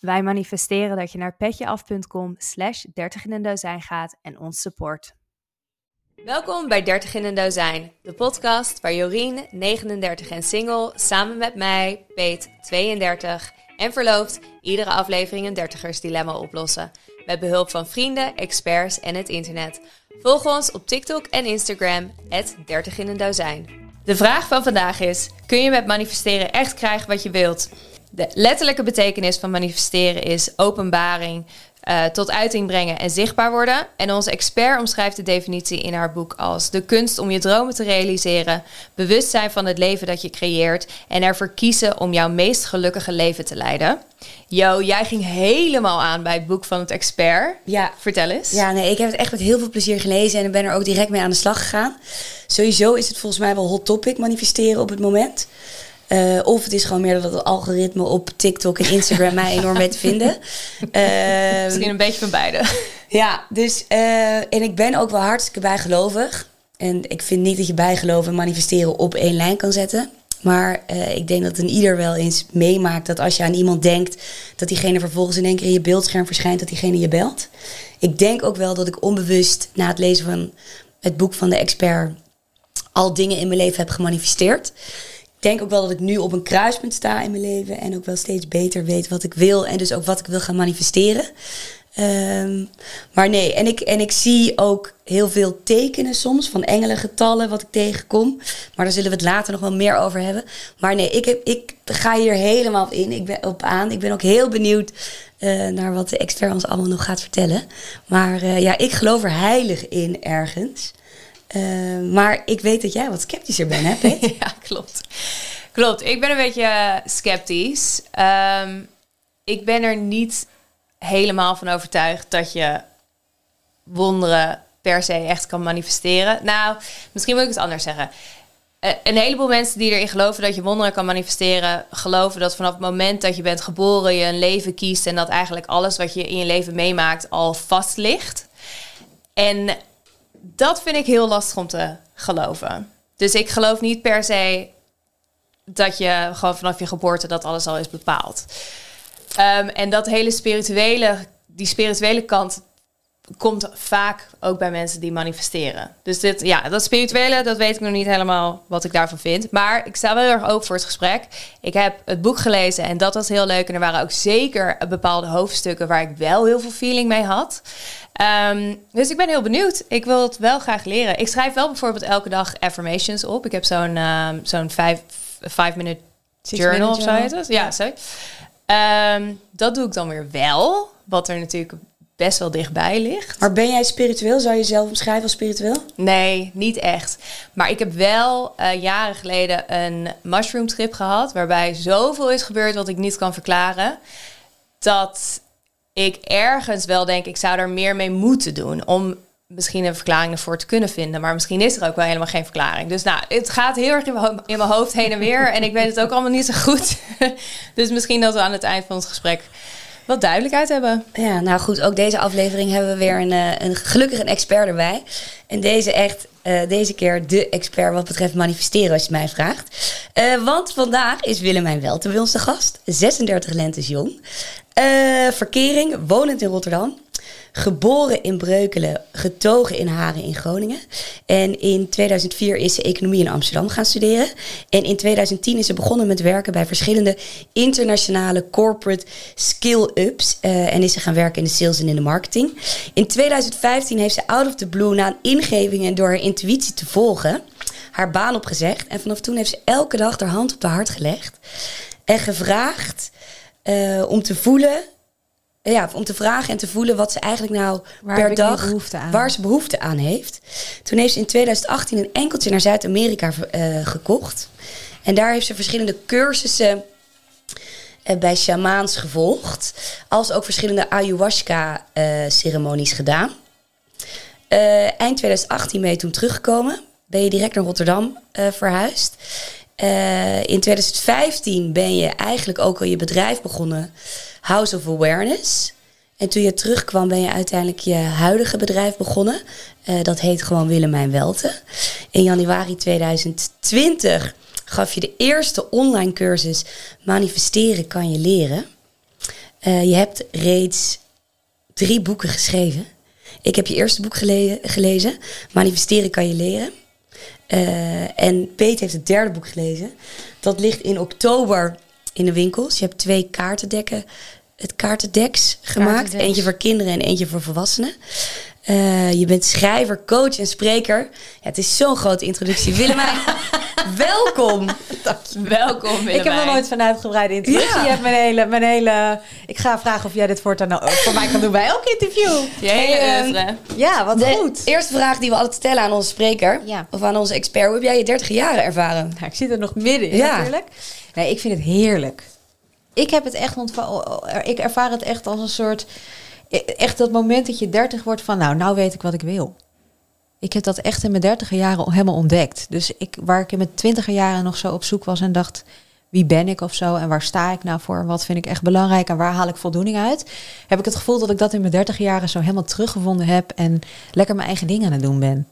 Wij manifesteren dat je naar petjeaf.com slash 30 in een dozijn gaat en ons support. Welkom bij 30 in een dozijn, de podcast waar Jorien, 39 en single, samen met mij, Peet, 32 en verloofd, iedere aflevering een dertigersdilemma oplossen. Met behulp van vrienden, experts en het internet. Volg ons op TikTok en Instagram, 30 in een dozijn. De vraag van vandaag is, kun je met manifesteren echt krijgen wat je wilt? De letterlijke betekenis van manifesteren is openbaring, uh, tot uiting brengen en zichtbaar worden. En onze expert omschrijft de definitie in haar boek als de kunst om je dromen te realiseren, bewust zijn van het leven dat je creëert en ervoor kiezen om jouw meest gelukkige leven te leiden. Jo, jij ging helemaal aan bij het boek van het expert. Ja. Vertel eens. Ja, nee, ik heb het echt met heel veel plezier gelezen en ben er ook direct mee aan de slag gegaan. Sowieso is het volgens mij wel hot topic manifesteren op het moment. Uh, of het is gewoon meer dat het algoritme op TikTok en Instagram mij enorm weet te vinden. Uh, Misschien een beetje van beide. Ja, dus uh, en ik ben ook wel hartstikke bijgelovig. En ik vind niet dat je bijgeloven en manifesteren op één lijn kan zetten. Maar uh, ik denk dat een ieder wel eens meemaakt dat als je aan iemand denkt, dat diegene vervolgens in één keer in je beeldscherm verschijnt, dat diegene je belt. Ik denk ook wel dat ik onbewust na het lezen van het boek van de expert al dingen in mijn leven heb gemanifesteerd denk ook wel dat ik nu op een kruispunt sta in mijn leven. En ook wel steeds beter weet wat ik wil. En dus ook wat ik wil gaan manifesteren. Um, maar nee, en ik, en ik zie ook heel veel tekenen soms van engelengetallen wat ik tegenkom. Maar daar zullen we het later nog wel meer over hebben. Maar nee, ik, heb, ik ga hier helemaal in. Ik ben op aan. Ik ben ook heel benieuwd uh, naar wat de expert ons allemaal nog gaat vertellen. Maar uh, ja, ik geloof er heilig in ergens. Uh, maar ik weet dat jij wat sceptischer bent, hè, ja, klopt. Klopt. Ik ben een beetje sceptisch. Um, ik ben er niet helemaal van overtuigd dat je wonderen per se echt kan manifesteren. Nou, misschien moet ik het anders zeggen. Uh, een heleboel mensen die erin geloven dat je wonderen kan manifesteren, geloven dat vanaf het moment dat je bent geboren je een leven kiest en dat eigenlijk alles wat je in je leven meemaakt al vast ligt. En dat vind ik heel lastig om te geloven. Dus ik geloof niet per se dat je gewoon vanaf je geboorte dat alles al is bepaald. Um, en dat hele spirituele, die spirituele kant komt vaak ook bij mensen die manifesteren. Dus dit, ja, dat spirituele, dat weet ik nog niet helemaal wat ik daarvan vind. Maar ik sta wel heel erg open voor het gesprek. Ik heb het boek gelezen en dat was heel leuk. En er waren ook zeker bepaalde hoofdstukken waar ik wel heel veel feeling mee had. Um, dus ik ben heel benieuwd. Ik wil het wel graag leren. Ik schrijf wel bijvoorbeeld elke dag affirmations op. Ik heb zo'n um, zo'n vijf, five minute journal of zo heet het. Ja, zo. Um, dat doe ik dan weer wel. Wat er natuurlijk best wel dichtbij ligt. Maar ben jij spiritueel? Zou je jezelf omschrijven als spiritueel? Nee, niet echt. Maar ik heb wel uh, jaren geleden een mushroom trip gehad. Waarbij zoveel is gebeurd wat ik niet kan verklaren. Dat ik ergens wel denk, ik zou er meer mee moeten doen. Om misschien een verklaring ervoor te kunnen vinden. Maar misschien is er ook wel helemaal geen verklaring. Dus nou, het gaat heel erg in mijn, in mijn hoofd heen en weer. en ik weet het ook allemaal niet zo goed. dus misschien dat we aan het eind van ons gesprek wat duidelijkheid hebben. Ja, nou goed, ook deze aflevering hebben we weer een, uh, een gelukkig een expert erbij. En deze echt, uh, deze keer de expert wat betreft manifesteren, als je mij vraagt. Uh, want vandaag is Willemijn Welte bij ons de gast. 36 lentes jong. verkering, wonend in Rotterdam. Geboren in Breukelen, getogen in Haren in Groningen. En in 2004 is ze economie in Amsterdam gaan studeren. En in 2010 is ze begonnen met werken bij verschillende internationale corporate skill-ups. Uh, en is ze gaan werken in de sales en in de marketing. In 2015 heeft ze out of the blue na een ingeving en door haar intuïtie te volgen haar baan opgezegd. En vanaf toen heeft ze elke dag haar hand op de hart gelegd. En gevraagd uh, om te voelen ja, om te vragen en te voelen wat ze eigenlijk nou waar per dag, waar ze behoefte aan heeft. Toen heeft ze in 2018 een enkeltje naar Zuid-Amerika uh, gekocht. En daar heeft ze verschillende cursussen uh, bij shamaans gevolgd. Als ook verschillende ayahuasca-ceremonies uh, gedaan. eind 2018 ben je toen teruggekomen. Ben je direct naar Rotterdam verhuisd. in 2015 ben je eigenlijk ook al je bedrijf begonnen House of Awareness. En toen je terugkwam, ben je uiteindelijk je huidige bedrijf begonnen. Uh, dat heet gewoon Willemijn Welte. In januari 2020 gaf je de eerste online cursus Manifesteren kan je leren. Eh, je hebt reeds drie boeken geschreven. Ik heb je eerste boek gele- gelezen. Manifesteren kan je leren. Eh, en Peet heeft het derde boek gelezen. Dat ligt in oktober in de winkels. Je hebt twee kaartendekken, het kaartendeks gemaakt. Kaartendeks. Eentje voor kinderen en eentje voor volwassenen. Eh, je bent schrijver, coach en spreker. Ja, het is zo'n grote introductie. Willemijn, welkom. Welkom Ik heb nog nooit van uitgebreide introductie. Ja. Je hebt mijn hele, mijn hele... Ik ga vragen of jij dit voortaan nou ook voor mij kan doen bij elk interview. Je hele Hey, ehm. Ja, wat De goed. eerste vraag die we altijd stellen aan onze spreker, Ja. of aan onze expert, hoe heb jij je 30 jaren ervaren? Nou, ik zit er nog midden in Ja. natuurlijk. Nee, ik vind het heerlijk. Ik heb het echt Ik ervaar het echt als een soort... Echt dat moment dat je 30 wordt van... Nou, nou weet ik wat ik wil. Ik heb dat echt in mijn dertiger jaren helemaal ontdekt. Dus ik, waar ik in mijn twintiger jaren nog zo op zoek was en dacht... Wie ben ik of zo? En waar sta ik nou voor? Wat vind ik echt belangrijk? En waar haal ik voldoening uit? Heb ik het gevoel dat ik dat in mijn dertig jaren zo helemaal teruggevonden heb. En lekker mijn eigen dingen aan het doen ben.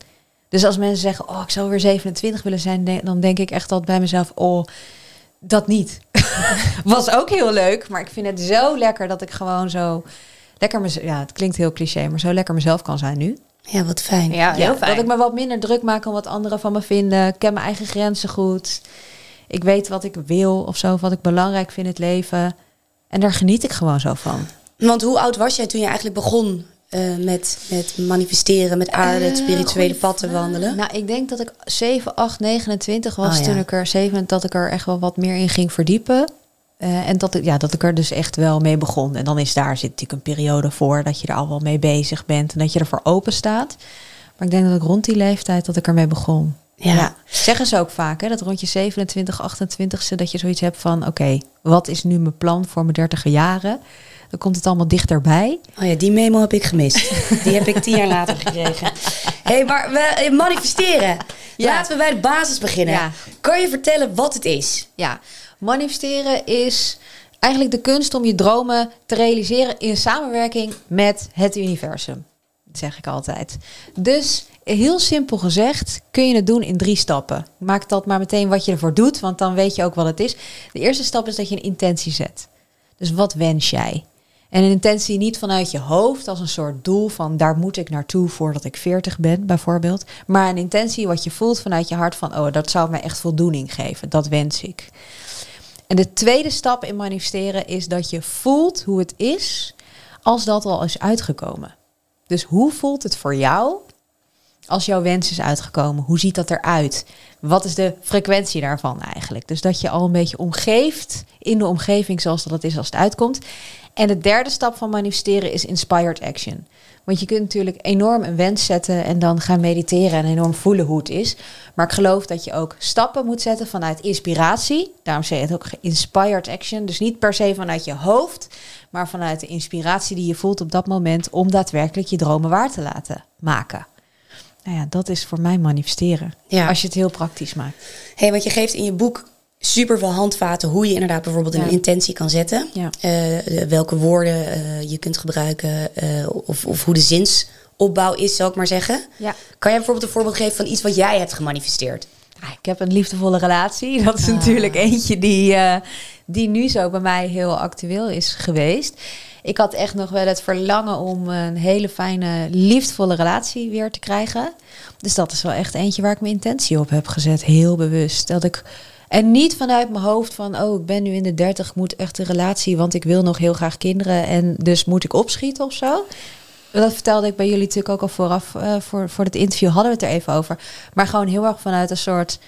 Dus als mensen zeggen, oh, ik zou weer 27 willen zijn, dan denk ik echt altijd bij mezelf, oh, dat niet. Was ook heel leuk, maar ik vind het zo lekker dat ik gewoon zo lekker ja, het klinkt heel cliché, maar zo lekker mezelf kan zijn nu. Ja, wat fijn. Ja, heel fijn. Dat ik me wat minder druk maak om wat anderen van me vinden. Ik ken mijn eigen grenzen goed. Ik weet wat ik wil of zo, wat ik belangrijk vind in het leven. En daar geniet ik gewoon zo van. Want hoe oud was jij toen je eigenlijk begon eh, met, met manifesteren, met aarde, het Eh, spirituele goeie pad te wandelen? Nou, ik denk dat ik 7, 8, 29 was Oh, ja. toen ik er 7, dat ik er echt wel wat meer in ging verdiepen. Eh, en dat ik, ja, dat ik er dus echt wel mee begon. En dan is daar zit natuurlijk een periode voor dat je er al wel mee bezig bent en dat je ervoor open staat. Maar ik denk dat ik rond die leeftijd dat ik ermee begon. Ja. Zeggen ze ook vaak, hè, dat rond je 27, 28ste dat je zoiets hebt van... oké, wat is nu mijn plan voor mijn dertiger jaren? Dan komt het allemaal dichterbij. Oh ja, die memo heb ik gemist. die heb ik tien jaar later gekregen. Hé, hey, maar we, eh, manifesteren. Ja. Laten we bij de basis beginnen. Ja. Kan je vertellen wat het is? Ja, manifesteren is eigenlijk de kunst om je dromen te realiseren in samenwerking met het universum. Dat zeg ik altijd. Dus heel simpel gezegd kun je het doen in drie stappen. Maak dat maar meteen wat je ervoor doet, want dan weet je ook wat het is. De eerste stap is dat je een intentie zet. Dus wat wens jij? En een intentie niet vanuit je hoofd als een soort doel van daar moet ik naartoe voordat ik 40 ben, bijvoorbeeld. Maar een intentie wat je voelt vanuit je hart van oh, dat zou mij echt voldoening geven. Dat wens ik. En de tweede stap in manifesteren is dat je voelt hoe het is als dat al is uitgekomen. Dus hoe voelt het voor jou als jouw wens is uitgekomen? Hoe ziet dat eruit? Wat is de frequentie daarvan eigenlijk? Dus dat je al een beetje omgeeft in de omgeving zoals dat het is als het uitkomt. En de derde stap van manifesteren is inspired action. Want je kunt natuurlijk enorm een wens zetten en dan gaan mediteren en enorm voelen hoe het is. Maar ik geloof dat je ook stappen moet zetten vanuit inspiratie. Daarom zeg je het ook inspired action. Dus niet per se vanuit je hoofd, maar vanuit de inspiratie die je voelt op dat moment om daadwerkelijk je dromen waar te laten maken. Nou ja, dat is voor mij manifesteren. Ja. Als je het heel praktisch maakt. hey, want je geeft in je boek super veel handvaten hoe je inderdaad bijvoorbeeld een Ja. intentie kan zetten. Ja. Eh, welke woorden eh, je kunt gebruiken eh, of, of hoe de zinsopbouw is, zou ik maar zeggen. Ja. Kan jij bijvoorbeeld een voorbeeld geven van iets wat jij hebt gemanifesteerd? Ah, Ik heb een liefdevolle relatie. Dat is Ah. natuurlijk eentje die, die nu zo bij mij heel actueel is geweest. Ik had echt nog wel het verlangen om een hele fijne, liefdevolle relatie weer te krijgen. Dus dat is wel echt eentje waar ik mijn intentie op heb gezet. Heel bewust. Dat ik. En niet vanuit mijn hoofd van, oh, ik ben nu in de dertig, ik moet echt een relatie, want ik wil nog heel graag kinderen en dus moet ik opschieten of zo. Dat vertelde ik bij jullie natuurlijk ook al vooraf. eh, voor, voor het interview hadden we het er even over. Maar gewoon heel erg vanuit een soort.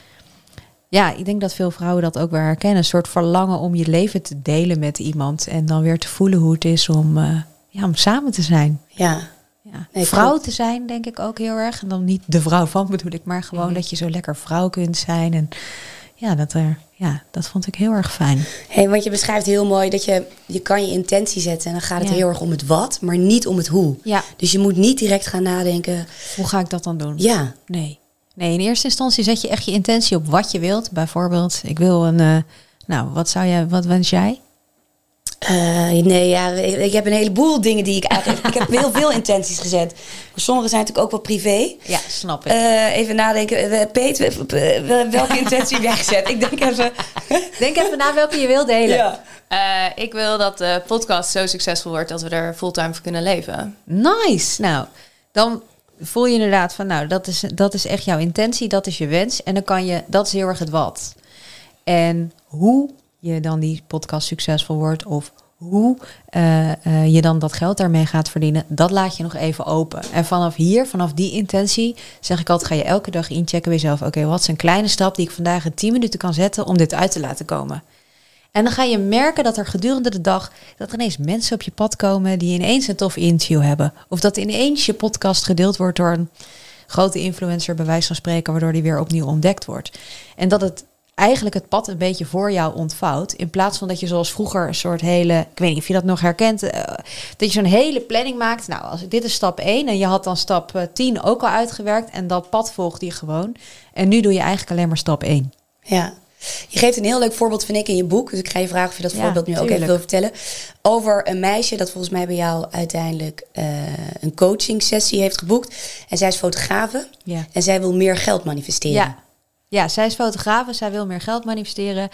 Ja, ik denk dat veel vrouwen dat ook wel herkennen. Een soort verlangen om je leven te delen met iemand. En dan weer te voelen hoe het is om, eh, ja, om samen te zijn. Ja, Ja. Nee, vrouw te zijn, denk ik ook heel erg. En dan niet de vrouw van bedoel ik, maar gewoon Mhm. dat je zo lekker vrouw kunt zijn. En ja, dat, er, ja, dat vond ik heel erg fijn. Hey, want je beschrijft heel mooi dat je, je kan je intentie zetten en dan gaat het Ja. heel erg om het wat, maar niet om het hoe. Ja, Dus je moet niet direct gaan nadenken, hoe ga ik dat dan doen? ja, Nee. Nee, in eerste instantie zet je echt je intentie op wat je wilt. Bijvoorbeeld, ik wil een. eh, nou, wat zou jij, wat wens jij? Eh, nee, ja, ik heb een heleboel dingen die ik eigenlijk... ik heb heel veel intenties gezet. Maar sommige zijn natuurlijk ook wel privé. Ja, snap ik. Eh, even nadenken. Eh, Peet, welke intentie heb jij gezet? Ik denk even... Denk even na welke je wil delen. ja. Eh, ik wil dat de podcast zo succesvol wordt dat we er fulltime voor kunnen leven. Nice. Nou, dan voel je inderdaad van, nou, dat is, dat is echt jouw intentie, dat is je wens. En dan kan je, dat is heel erg het wat. En hoe je dan die podcast succesvol wordt of hoe eh, eh, je dan dat geld daarmee gaat verdienen, dat laat je nog even open. En vanaf hier, vanaf die intentie, zeg ik altijd, ga je elke dag inchecken bij jezelf. Oké, wat is een kleine stap die ik vandaag in 10 minuten kan zetten om dit uit te laten komen? En dan ga je merken dat er gedurende de dag dat er ineens mensen op je pad komen die ineens een tof interview hebben. Of dat ineens je podcast gedeeld wordt door een grote influencer, bij wijze van spreken, waardoor die weer opnieuw ontdekt wordt. En dat het eigenlijk het pad een beetje voor jou ontvouwt. In plaats van dat je zoals vroeger een soort hele, ik weet niet of je dat nog herkent, uh, dat je zo'n hele planning maakt. Nou, als dit is stap 1 en je had dan stap 10 ook al uitgewerkt en dat pad volgde je gewoon. En nu doe je eigenlijk alleen maar stap 1. Ja. Je geeft een heel leuk voorbeeld, vind ik, in je boek. Dus ik ga je vragen of je dat Ja, voorbeeld nu ook even wil vertellen. Over een meisje dat volgens mij bij jou uiteindelijk eh, een coaching sessie heeft geboekt. En zij is fotografe. Ja. En zij wil meer geld manifesteren. Ja. Ja, zij is fotograaf, zij wil meer geld manifesteren.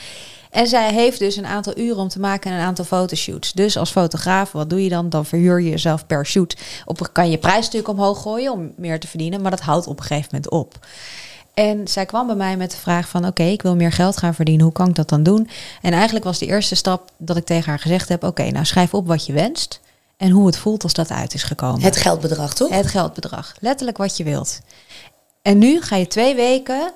En zij heeft dus een aantal uren om te maken en een aantal fotoshoots. Dus als fotograaf, wat doe je dan? Dan verhuur je jezelf per shoot. Op, kan je prijs natuurlijk omhoog gooien om meer te verdienen, maar dat houdt op een gegeven moment op. En zij kwam bij mij met de vraag van... oké, ik wil meer geld gaan verdienen, hoe kan ik dat dan doen? En eigenlijk was de eerste stap dat ik tegen haar gezegd heb... oké, nou schrijf op wat je wenst en hoe het voelt als dat uit is gekomen. Het geldbedrag, toch? Het geldbedrag. Letterlijk wat je wilt. En nu ga je twee weken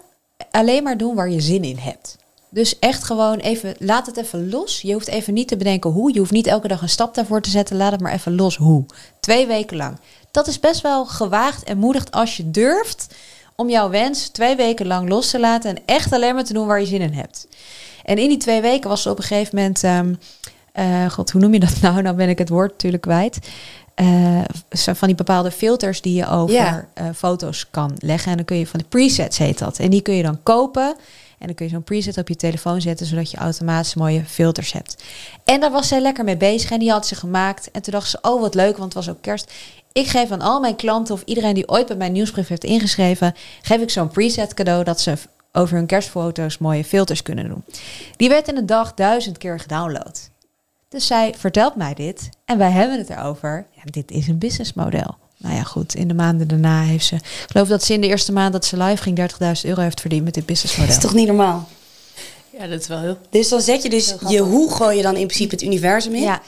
alleen maar doen waar je zin in hebt. Dus echt gewoon even, laat het even los. Je hoeft even niet te bedenken hoe. Je hoeft niet elke dag een stap daarvoor te zetten. Laat het maar even los hoe. Twee weken lang. Dat is best wel gewaagd en moedig als je durft om jouw wens twee weken lang los te laten. En echt alleen maar te doen waar je zin in hebt. En in die twee weken was ze op een gegeven moment... ehm, eh, God, hoe noem je dat nou? Nou ben ik het woord natuurlijk kwijt. Eh, van die bepaalde filters die je over Ja. eh, foto's kan leggen. En dan kun je van de presets heet dat. En die kun je dan kopen. En dan kun je zo'n preset op je telefoon zetten, zodat je automatisch mooie filters hebt. En daar was zij lekker mee bezig en die had ze gemaakt. En toen dacht ze, oh wat leuk, want het was ook kerst. Ik geef aan al mijn klanten of iedereen die ooit bij mijn nieuwsbrief heeft ingeschreven, geef ik zo'n preset cadeau dat ze over hun kerstfoto's mooie filters kunnen doen. Die werd in een dag duizend keer gedownload. Dus zij vertelt mij dit en wij hebben het erover. Ja, dit is een businessmodel. Nou ja, goed. In de maanden daarna heeft ze... Ik geloof dat ze in de eerste maand dat ze live ging 30.000 euro heeft verdiend met dit Dat businessmodel. is toch niet normaal? Ja, dat is wel heel... Dus dan zet je dus je hoe gooi je dan in principe het universum in. Ja.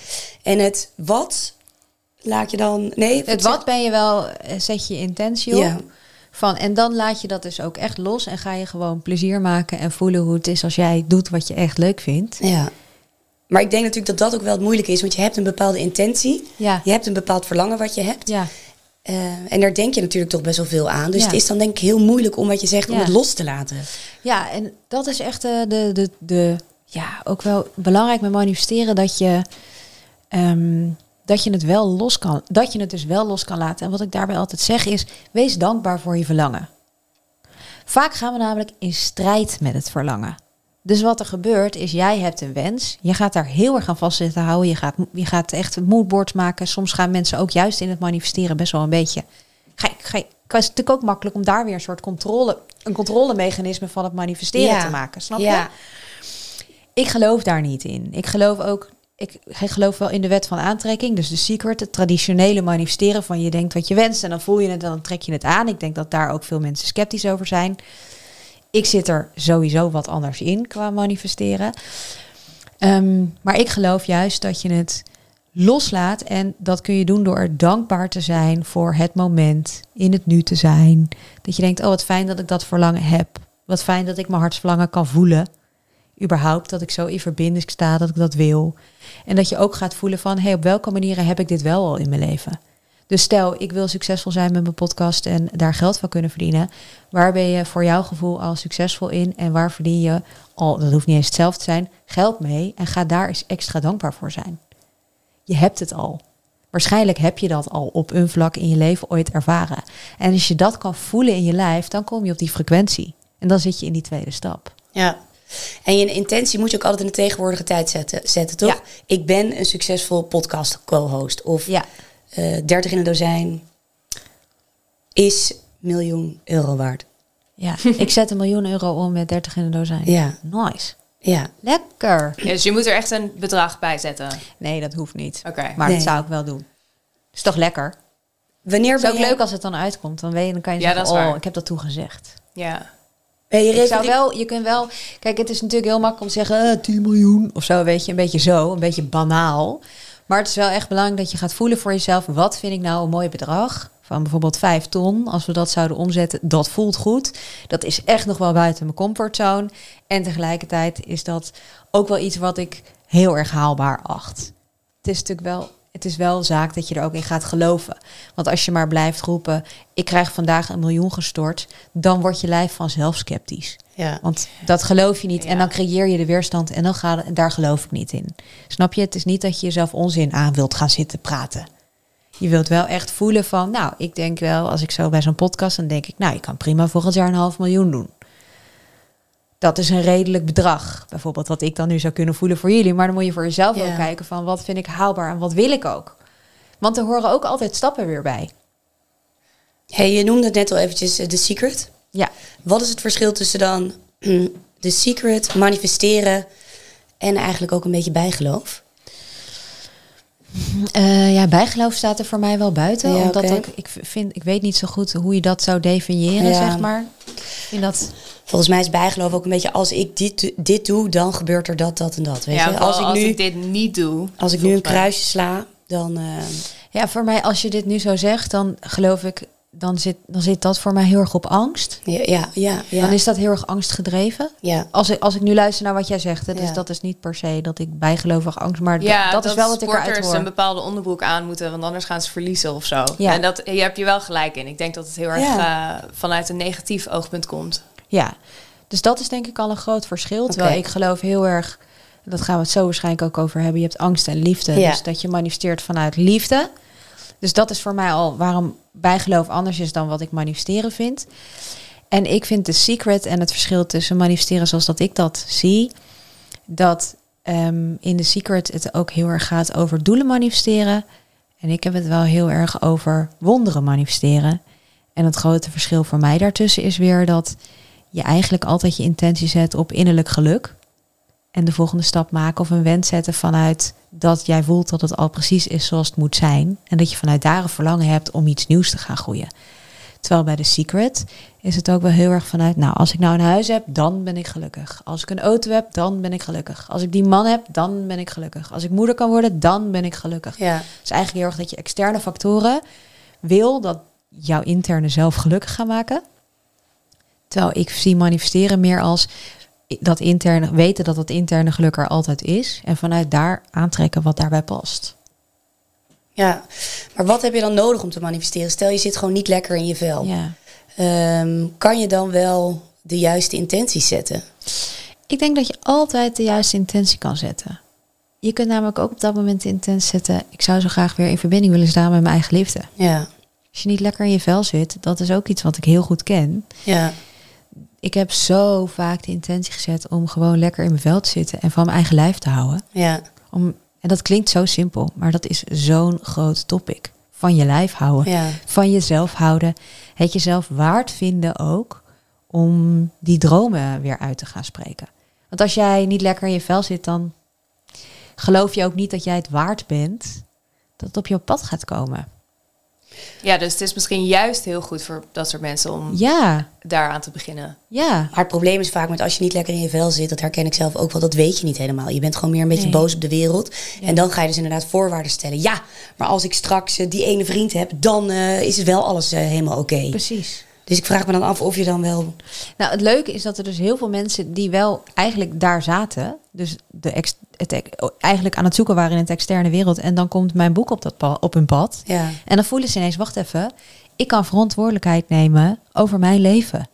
En het wat laat je dan... Nee, Het wat ben je wel, eh, zet je intentie op. Ja. Van, en dan laat je dat dus ook echt los en ga je gewoon plezier maken en voelen hoe het is als jij doet wat je echt leuk vindt. Ja. Maar ik denk natuurlijk dat dat ook wel het moeilijke is. Want je hebt een bepaalde intentie. Ja. Je hebt een bepaald verlangen wat je hebt. Ja, Eh, en daar denk je natuurlijk toch best wel veel aan. Dus Ja. het is dan denk ik heel moeilijk om wat je zegt, om het los te laten. ja en dat is echt eh, de, de, de, ja, ook wel belangrijk met manifesteren dat je, ehm, dat je het wel los kan, dat je het dus wel los kan laten. En wat ik daarbij altijd zeg is, wees dankbaar voor je verlangen. Vaak gaan we namelijk in strijd met het verlangen. Dus wat er gebeurt is, jij hebt een wens. Je gaat daar heel erg aan vast zitten houden. Je gaat, je gaat echt moodboards maken. Soms gaan mensen ook juist in het manifesteren best wel een beetje... Ga, ga, het is natuurlijk ook makkelijk om daar weer een soort controle, een controlemechanisme van het manifesteren Ja. te maken. Snap Ja. je? Ik geloof daar niet in. Ik geloof ook, ik, ik geloof wel in de wet van aantrekking. Dus de secret, het traditionele manifesteren van je denkt wat je wenst en dan voel je het en dan trek je het aan. Ik denk dat daar ook veel mensen sceptisch over zijn. Ik zit er sowieso wat anders in qua manifesteren. Ehm, maar ik geloof juist dat je het loslaat. En dat kun je doen door er dankbaar te zijn voor het moment, in het nu te zijn. Dat je denkt, oh wat fijn dat ik dat verlangen heb. Wat fijn dat ik mijn hartsverlangen kan voelen. Überhaupt dat ik zo in verbinding sta, dat ik dat wil. En dat je ook gaat voelen van, hey, op welke manieren heb ik dit wel al in mijn leven? Dus stel, ik wil succesvol zijn met mijn podcast en daar geld van kunnen verdienen. Waar ben je voor jouw gevoel al succesvol in? En waar verdien je al, dat hoeft niet eens hetzelfde te zijn, geld mee? En ga daar eens extra dankbaar voor zijn. Je hebt het al. Waarschijnlijk heb je dat al op een vlak in je leven ooit ervaren. En als je dat kan voelen in je lijf, dan kom je op die frequentie. En dan zit je in die tweede stap. Ja. En je intentie moet je ook altijd in de tegenwoordige tijd zetten, zetten toch? Ja. Ik ben een succesvol podcast co-host. Of Ja, eh 30 in een dozijn is miljoen euro waard. ja. ik zet een miljoen euro om met 30 in een dozijn. Ja, Nice. ja. Lekker. Ja, dus je moet er echt een bedrag bij zetten. Nee, dat hoeft niet. Oké. Maar Nee. dat zou ik wel doen. Is toch lekker? Wanneer Het is ben ook jij- leuk als het dan uitkomt. Dan, weet je, dan kan je Ja, zeggen, oh, waar. ik heb dat toegezegd. Ja. Ben je Ik zou wel, je kunt wel... Kijk, het is natuurlijk heel makkelijk om te zeggen... eh, 10 miljoen of zo, weet je. Een beetje zo, een beetje banaal. Maar het is wel echt belangrijk dat je gaat voelen voor jezelf... wat vind ik nou een mooi bedrag? Van bijvoorbeeld 5 ton. Als we dat zouden omzetten, dat voelt goed. Dat is echt nog wel buiten mijn comfortzone. En tegelijkertijd is dat ook wel iets wat ik heel erg haalbaar acht. Het is natuurlijk wel... Het is wel zaak dat je er ook in gaat geloven. Want als je maar blijft roepen... ik krijg vandaag een miljoen gestort... dan wordt je lijf vanzelf sceptisch. Ja. Want dat geloof je niet. Ja. En dan creëer je de weerstand en dan en daar geloof ik niet in. Snap je? Het is niet dat je jezelf onzin aan wilt gaan zitten praten. Je wilt wel echt voelen van, nou, ik denk wel, als ik zo bij zo'n podcast, dan denk ik, nou, je kan prima volgend jaar een half miljoen doen. Dat is een redelijk bedrag, bijvoorbeeld, wat ik dan nu zou kunnen voelen voor jullie. Maar dan moet je voor jezelf ook kijken van, wat vind ik haalbaar en wat wil ik ook. Want er horen ook altijd stappen weer bij. Hey, je noemde het net al eventjes eh, The Secret. Ja, Wat is het verschil tussen dan The Secret, manifesteren en eigenlijk ook een beetje bijgeloof? Eh, ja, bijgeloof staat er voor mij wel buiten. Ja, omdat ik, ik vind, ik weet niet zo goed hoe je dat zou definiëren, Ja. zeg maar. Vind dat. Volgens mij is bijgeloof ook een beetje als ik dit, dit doe, dan gebeurt er dat, dat en dat. Weet ja, je? Als ik nu, dit niet doe. als ik nu een kruisje sla, dan. eh, Ja, voor mij, als je dit nu zo zegt, dan geloof ik, dan zit, dan zit dat voor mij heel erg op angst. ja, ja, ja. ja, Dan is dat heel erg angstgedreven. ja. Als ik, als ik nu luister naar wat jij zegt, hè, dus Ja. dat is niet per se dat ik bijgelovig angst, maar Ja, dat, is wel wat ik eruit sporters hoor. een bepaalde onderbroek aan moeten, want anders gaan ze verliezen of zo. Ja. En dat je heb je wel gelijk in. Ik denk dat het heel erg Ja. eh, vanuit een negatief oogpunt komt. Ja, dus dat is denk ik al een groot verschil. Terwijl ik geloof heel erg, dat gaan we het zo waarschijnlijk ook over hebben. Je hebt angst en liefde. Ja. Dus dat je manifesteert vanuit liefde. Dus dat is voor mij al waarom bijgeloof anders is dan wat ik manifesteren vind. En ik vind de secret en het verschil tussen manifesteren zoals dat ik dat zie, dat ehm, in de secret het ook heel erg gaat over doelen manifesteren. En ik heb het wel heel erg over wonderen manifesteren. En het grote verschil voor mij daartussen is weer dat je eigenlijk altijd je intentie zet op innerlijk geluk. En de volgende stap maken of een wens zetten vanuit dat jij voelt dat het al precies is zoals het moet zijn. En dat je vanuit daar een verlangen hebt om iets nieuws te gaan groeien. Terwijl bij The Secret is het ook wel heel erg vanuit, nou, als ik nou een huis heb, dan ben ik gelukkig. Als ik een auto heb, dan ben ik gelukkig. Als ik die man heb, dan ben ik gelukkig. Als ik moeder kan worden, dan ben ik gelukkig. ja. Het is eigenlijk heel erg dat je externe factoren wil dat jouw interne zelf gelukkig gaan maken. Terwijl ik zie manifesteren meer als dat interne, weten dat dat interne geluk er altijd is. En vanuit daar aantrekken wat daarbij past. Ja, maar wat heb je dan nodig om te manifesteren? Stel je zit gewoon niet lekker in je vel. Ja. Ehm, kan je dan wel de juiste intenties zetten? Ik denk dat je altijd de juiste intentie kan zetten. Je kunt namelijk ook op dat moment de intentie zetten. Ik zou zo graag weer in verbinding willen staan met mijn eigen liefde. Ja, Als je niet lekker in je vel zit, dat is ook iets wat ik heel goed ken. ja, Ik heb zo vaak de intentie gezet om gewoon lekker in mijn vel te zitten en van mijn eigen lijf te houden. ja, Om, en dat klinkt zo simpel, maar dat is zo'n groot topic. Van je lijf houden, ja. van jezelf houden. Het jezelf waard vinden ook om die dromen weer uit te gaan spreken. Want als jij niet lekker in je vel zit, dan geloof je ook niet dat jij het waard bent dat het op je pad gaat komen. Ja, dus het is misschien juist heel goed voor dat soort mensen om Ja, daaraan te beginnen. ja. Maar het probleem is vaak met als je niet lekker in je vel zit, dat herken ik zelf ook wel, dat weet je niet helemaal. Je bent gewoon meer een beetje Nee. boos op de wereld. En dan ga je dus inderdaad voorwaarden stellen. Ja, maar als ik straks eh, die ene vriend heb, dan eh, is het wel alles eh, helemaal oké. Precies. Dus ik vraag me dan af of je dan wel... Nou, het leuke is dat er dus heel veel mensen die wel eigenlijk daar zaten, dus de ex, het, eigenlijk aan het zoeken waren in het externe wereld, en dan komt mijn boek op, dat pa- op hun pad. Ja, En dan voelen ze ineens, wacht even, ik kan verantwoordelijkheid nemen over mijn leven.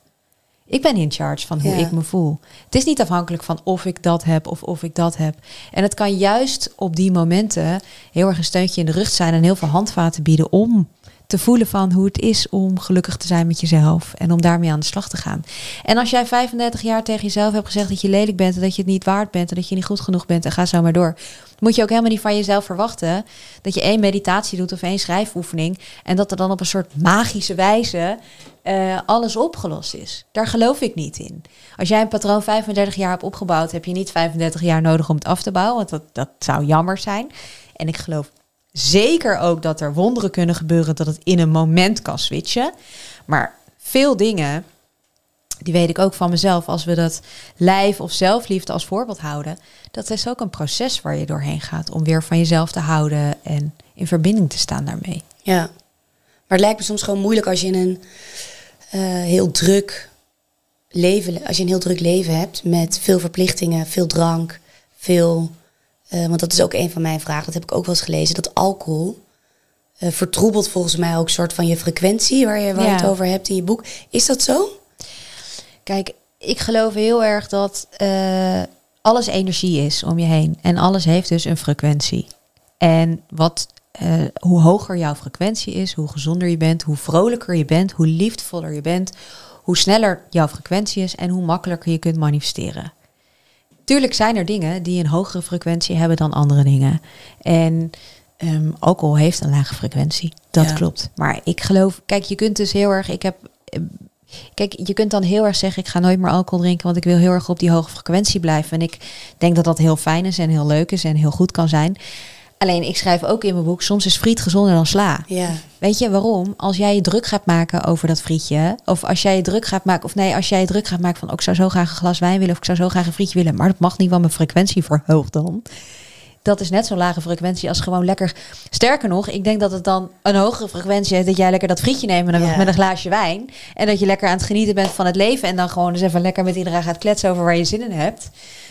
Ik ben in charge van hoe Ja. ik me voel. Het is niet afhankelijk van of ik dat heb of of ik dat heb. En het kan juist op die momenten heel erg een steuntje in de rug zijn en heel veel handvaten bieden om te voelen van hoe het is om gelukkig te zijn met jezelf en om daarmee aan de slag te gaan. En als jij 35 jaar tegen jezelf hebt gezegd dat je lelijk bent en dat je het niet waard bent en dat je niet goed genoeg bent en ga zo maar door, moet je ook helemaal niet van jezelf verwachten dat je één meditatie doet of één schrijfoefening en dat er dan op een soort magische wijze uh, alles opgelost is. Daar geloof ik niet in. Als jij een patroon 35 jaar hebt opgebouwd, heb je niet 35 jaar nodig om het af te bouwen, want dat, dat zou jammer zijn. En ik geloof zeker ook dat er wonderen kunnen gebeuren, dat het in een moment kan switchen. Maar veel dingen, die weet ik ook van mezelf, als we dat lijf of zelfliefde als voorbeeld houden, dat is ook een proces waar je doorheen gaat om weer van jezelf te houden en in verbinding te staan daarmee. Ja, maar het lijkt me soms gewoon moeilijk als je in een uh, heel druk leven, als je een heel druk leven hebt met veel verplichtingen, veel drank, veel uh, want dat is ook een van mijn vragen. Dat heb ik ook wel eens gelezen. Dat alcohol uh, vertroebelt volgens mij ook een soort van je frequentie waar je, waar het over hebt in je boek. Is dat zo? Kijk, ik geloof heel erg dat uh, alles energie is om je heen. En alles heeft dus een frequentie. En wat, hoe hoger jouw frequentie is, hoe gezonder je bent, hoe vrolijker je bent, hoe liefdevoller je bent, hoe sneller jouw frequentie is en hoe makkelijker je kunt manifesteren. Tuurlijk zijn er dingen die een hogere frequentie hebben dan andere dingen. En um, alcohol heeft een lage frequentie. Dat klopt. Maar ik geloof, kijk, je kunt dus heel erg. Ik heb. Ehm, kijk, je kunt dan heel erg zeggen: ik ga nooit meer alcohol drinken, want ik wil heel erg op die hoge frequentie blijven. En ik denk dat dat heel fijn is en heel leuk is en heel goed kan zijn. Alleen ik schrijf ook in mijn boek, soms is friet gezonder dan sla. Ja. Weet je waarom? Als jij je druk gaat maken over dat frietje, of als jij je druk gaat maken, of nee, als jij je druk gaat maken van, oh, ik zou zo graag een glas wijn willen, of ik zou zo graag een frietje willen, maar dat mag niet, want mijn frequentie verhoogt dan. Dat is net zo'n lage frequentie als gewoon lekker. Sterker nog, ik denk dat het dan een hogere frequentie heeft dat jij lekker dat frietje neemt met een, met een glaasje wijn. En dat je lekker aan het genieten bent van het leven. En dan gewoon eens even lekker met iedereen gaat kletsen over waar je zin in hebt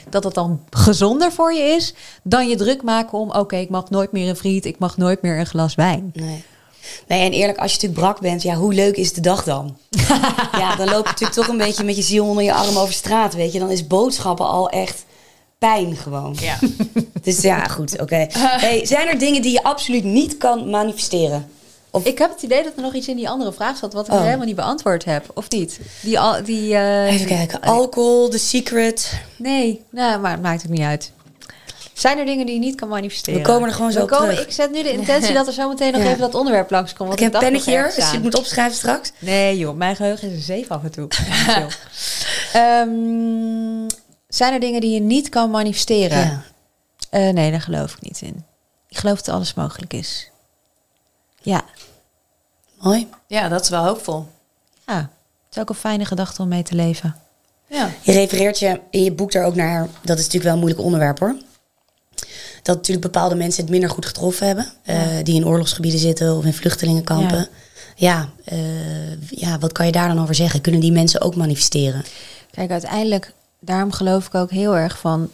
dat het dan gezonder voor je is dan je druk maken om, oké, ik mag nooit meer een friet, ik mag nooit meer een glas wijn. Nee. Nee, en eerlijk, als je natuurlijk brak bent, ja, hoe leuk is de dag dan? ja, dan loop je natuurlijk toch een beetje met je ziel onder je arm over straat, weet je. Dan is boodschappen al echt pijn gewoon. Ja. dus ja, goed, oké. Hey, zijn er dingen die je absoluut niet kan manifesteren? Of... Ik heb het idee dat er nog iets in die andere vraag zat wat ik oh. helemaal niet beantwoord heb. Of niet? Die, al, die, uh... Even kijken. Alcohol, The Secret. Nee, nou, maar het maakt het niet uit. Zijn er dingen die je niet kan manifesteren? We komen er gewoon zo op terug. Ik zet nu de intentie dat er zo meteen nog even dat onderwerp langskomt. Ik heb een pennetje hier, dus je moet opschrijven straks. Nee joh, mijn geheugen is een zeef af en toe. um, zijn er dingen die je niet kan manifesteren? Ja. Uh, nee, daar geloof ik niet in. Ik geloof dat alles mogelijk is. Ja. Mooi. Ja, dat is wel hoopvol. Ja, het is ook een fijne gedachte om mee te leven. Ja. Je refereert je in je boek daar ook naar, dat is natuurlijk wel een moeilijk onderwerp hoor. Dat natuurlijk bepaalde mensen het minder goed getroffen hebben. Eh, die in oorlogsgebieden zitten of in vluchtelingenkampen. Ja, ja, uh, ja, wat kan je daar dan over zeggen? Kunnen die mensen ook manifesteren? Kijk, uiteindelijk, daarom geloof ik ook heel erg van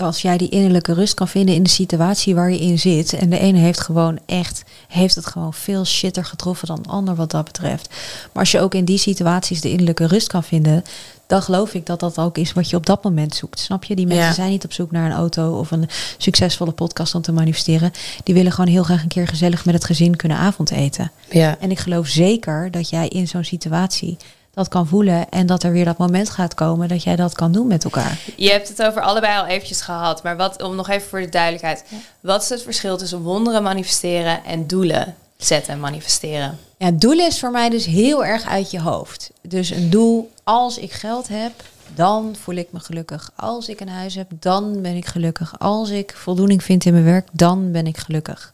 als jij die innerlijke rust kan vinden in de situatie waar je in zit. En de ene heeft gewoon echt, heeft het gewoon veel shitter getroffen dan de ander wat dat betreft. Maar als je ook in die situaties de innerlijke rust kan vinden, dan geloof ik dat dat ook is wat je op dat moment zoekt. Snap je? Die mensen zijn niet op zoek naar een auto of een succesvolle podcast om te manifesteren. Die willen gewoon heel graag een keer gezellig met het gezin kunnen avondeten. Ja. En ik geloof zeker dat jij in zo'n situatie dat kan voelen en dat er weer dat moment gaat komen dat jij dat kan doen met elkaar. Je hebt het over allebei al eventjes gehad, maar wat om nog even voor de duidelijkheid. Wat is het verschil tussen wonderen manifesteren en doelen zetten en manifesteren? Ja, doelen is voor mij dus heel erg uit je hoofd. Dus een doel, als ik geld heb, dan voel ik me gelukkig. Als ik een huis heb, dan ben ik gelukkig. Als ik voldoening vind in mijn werk, dan ben ik gelukkig.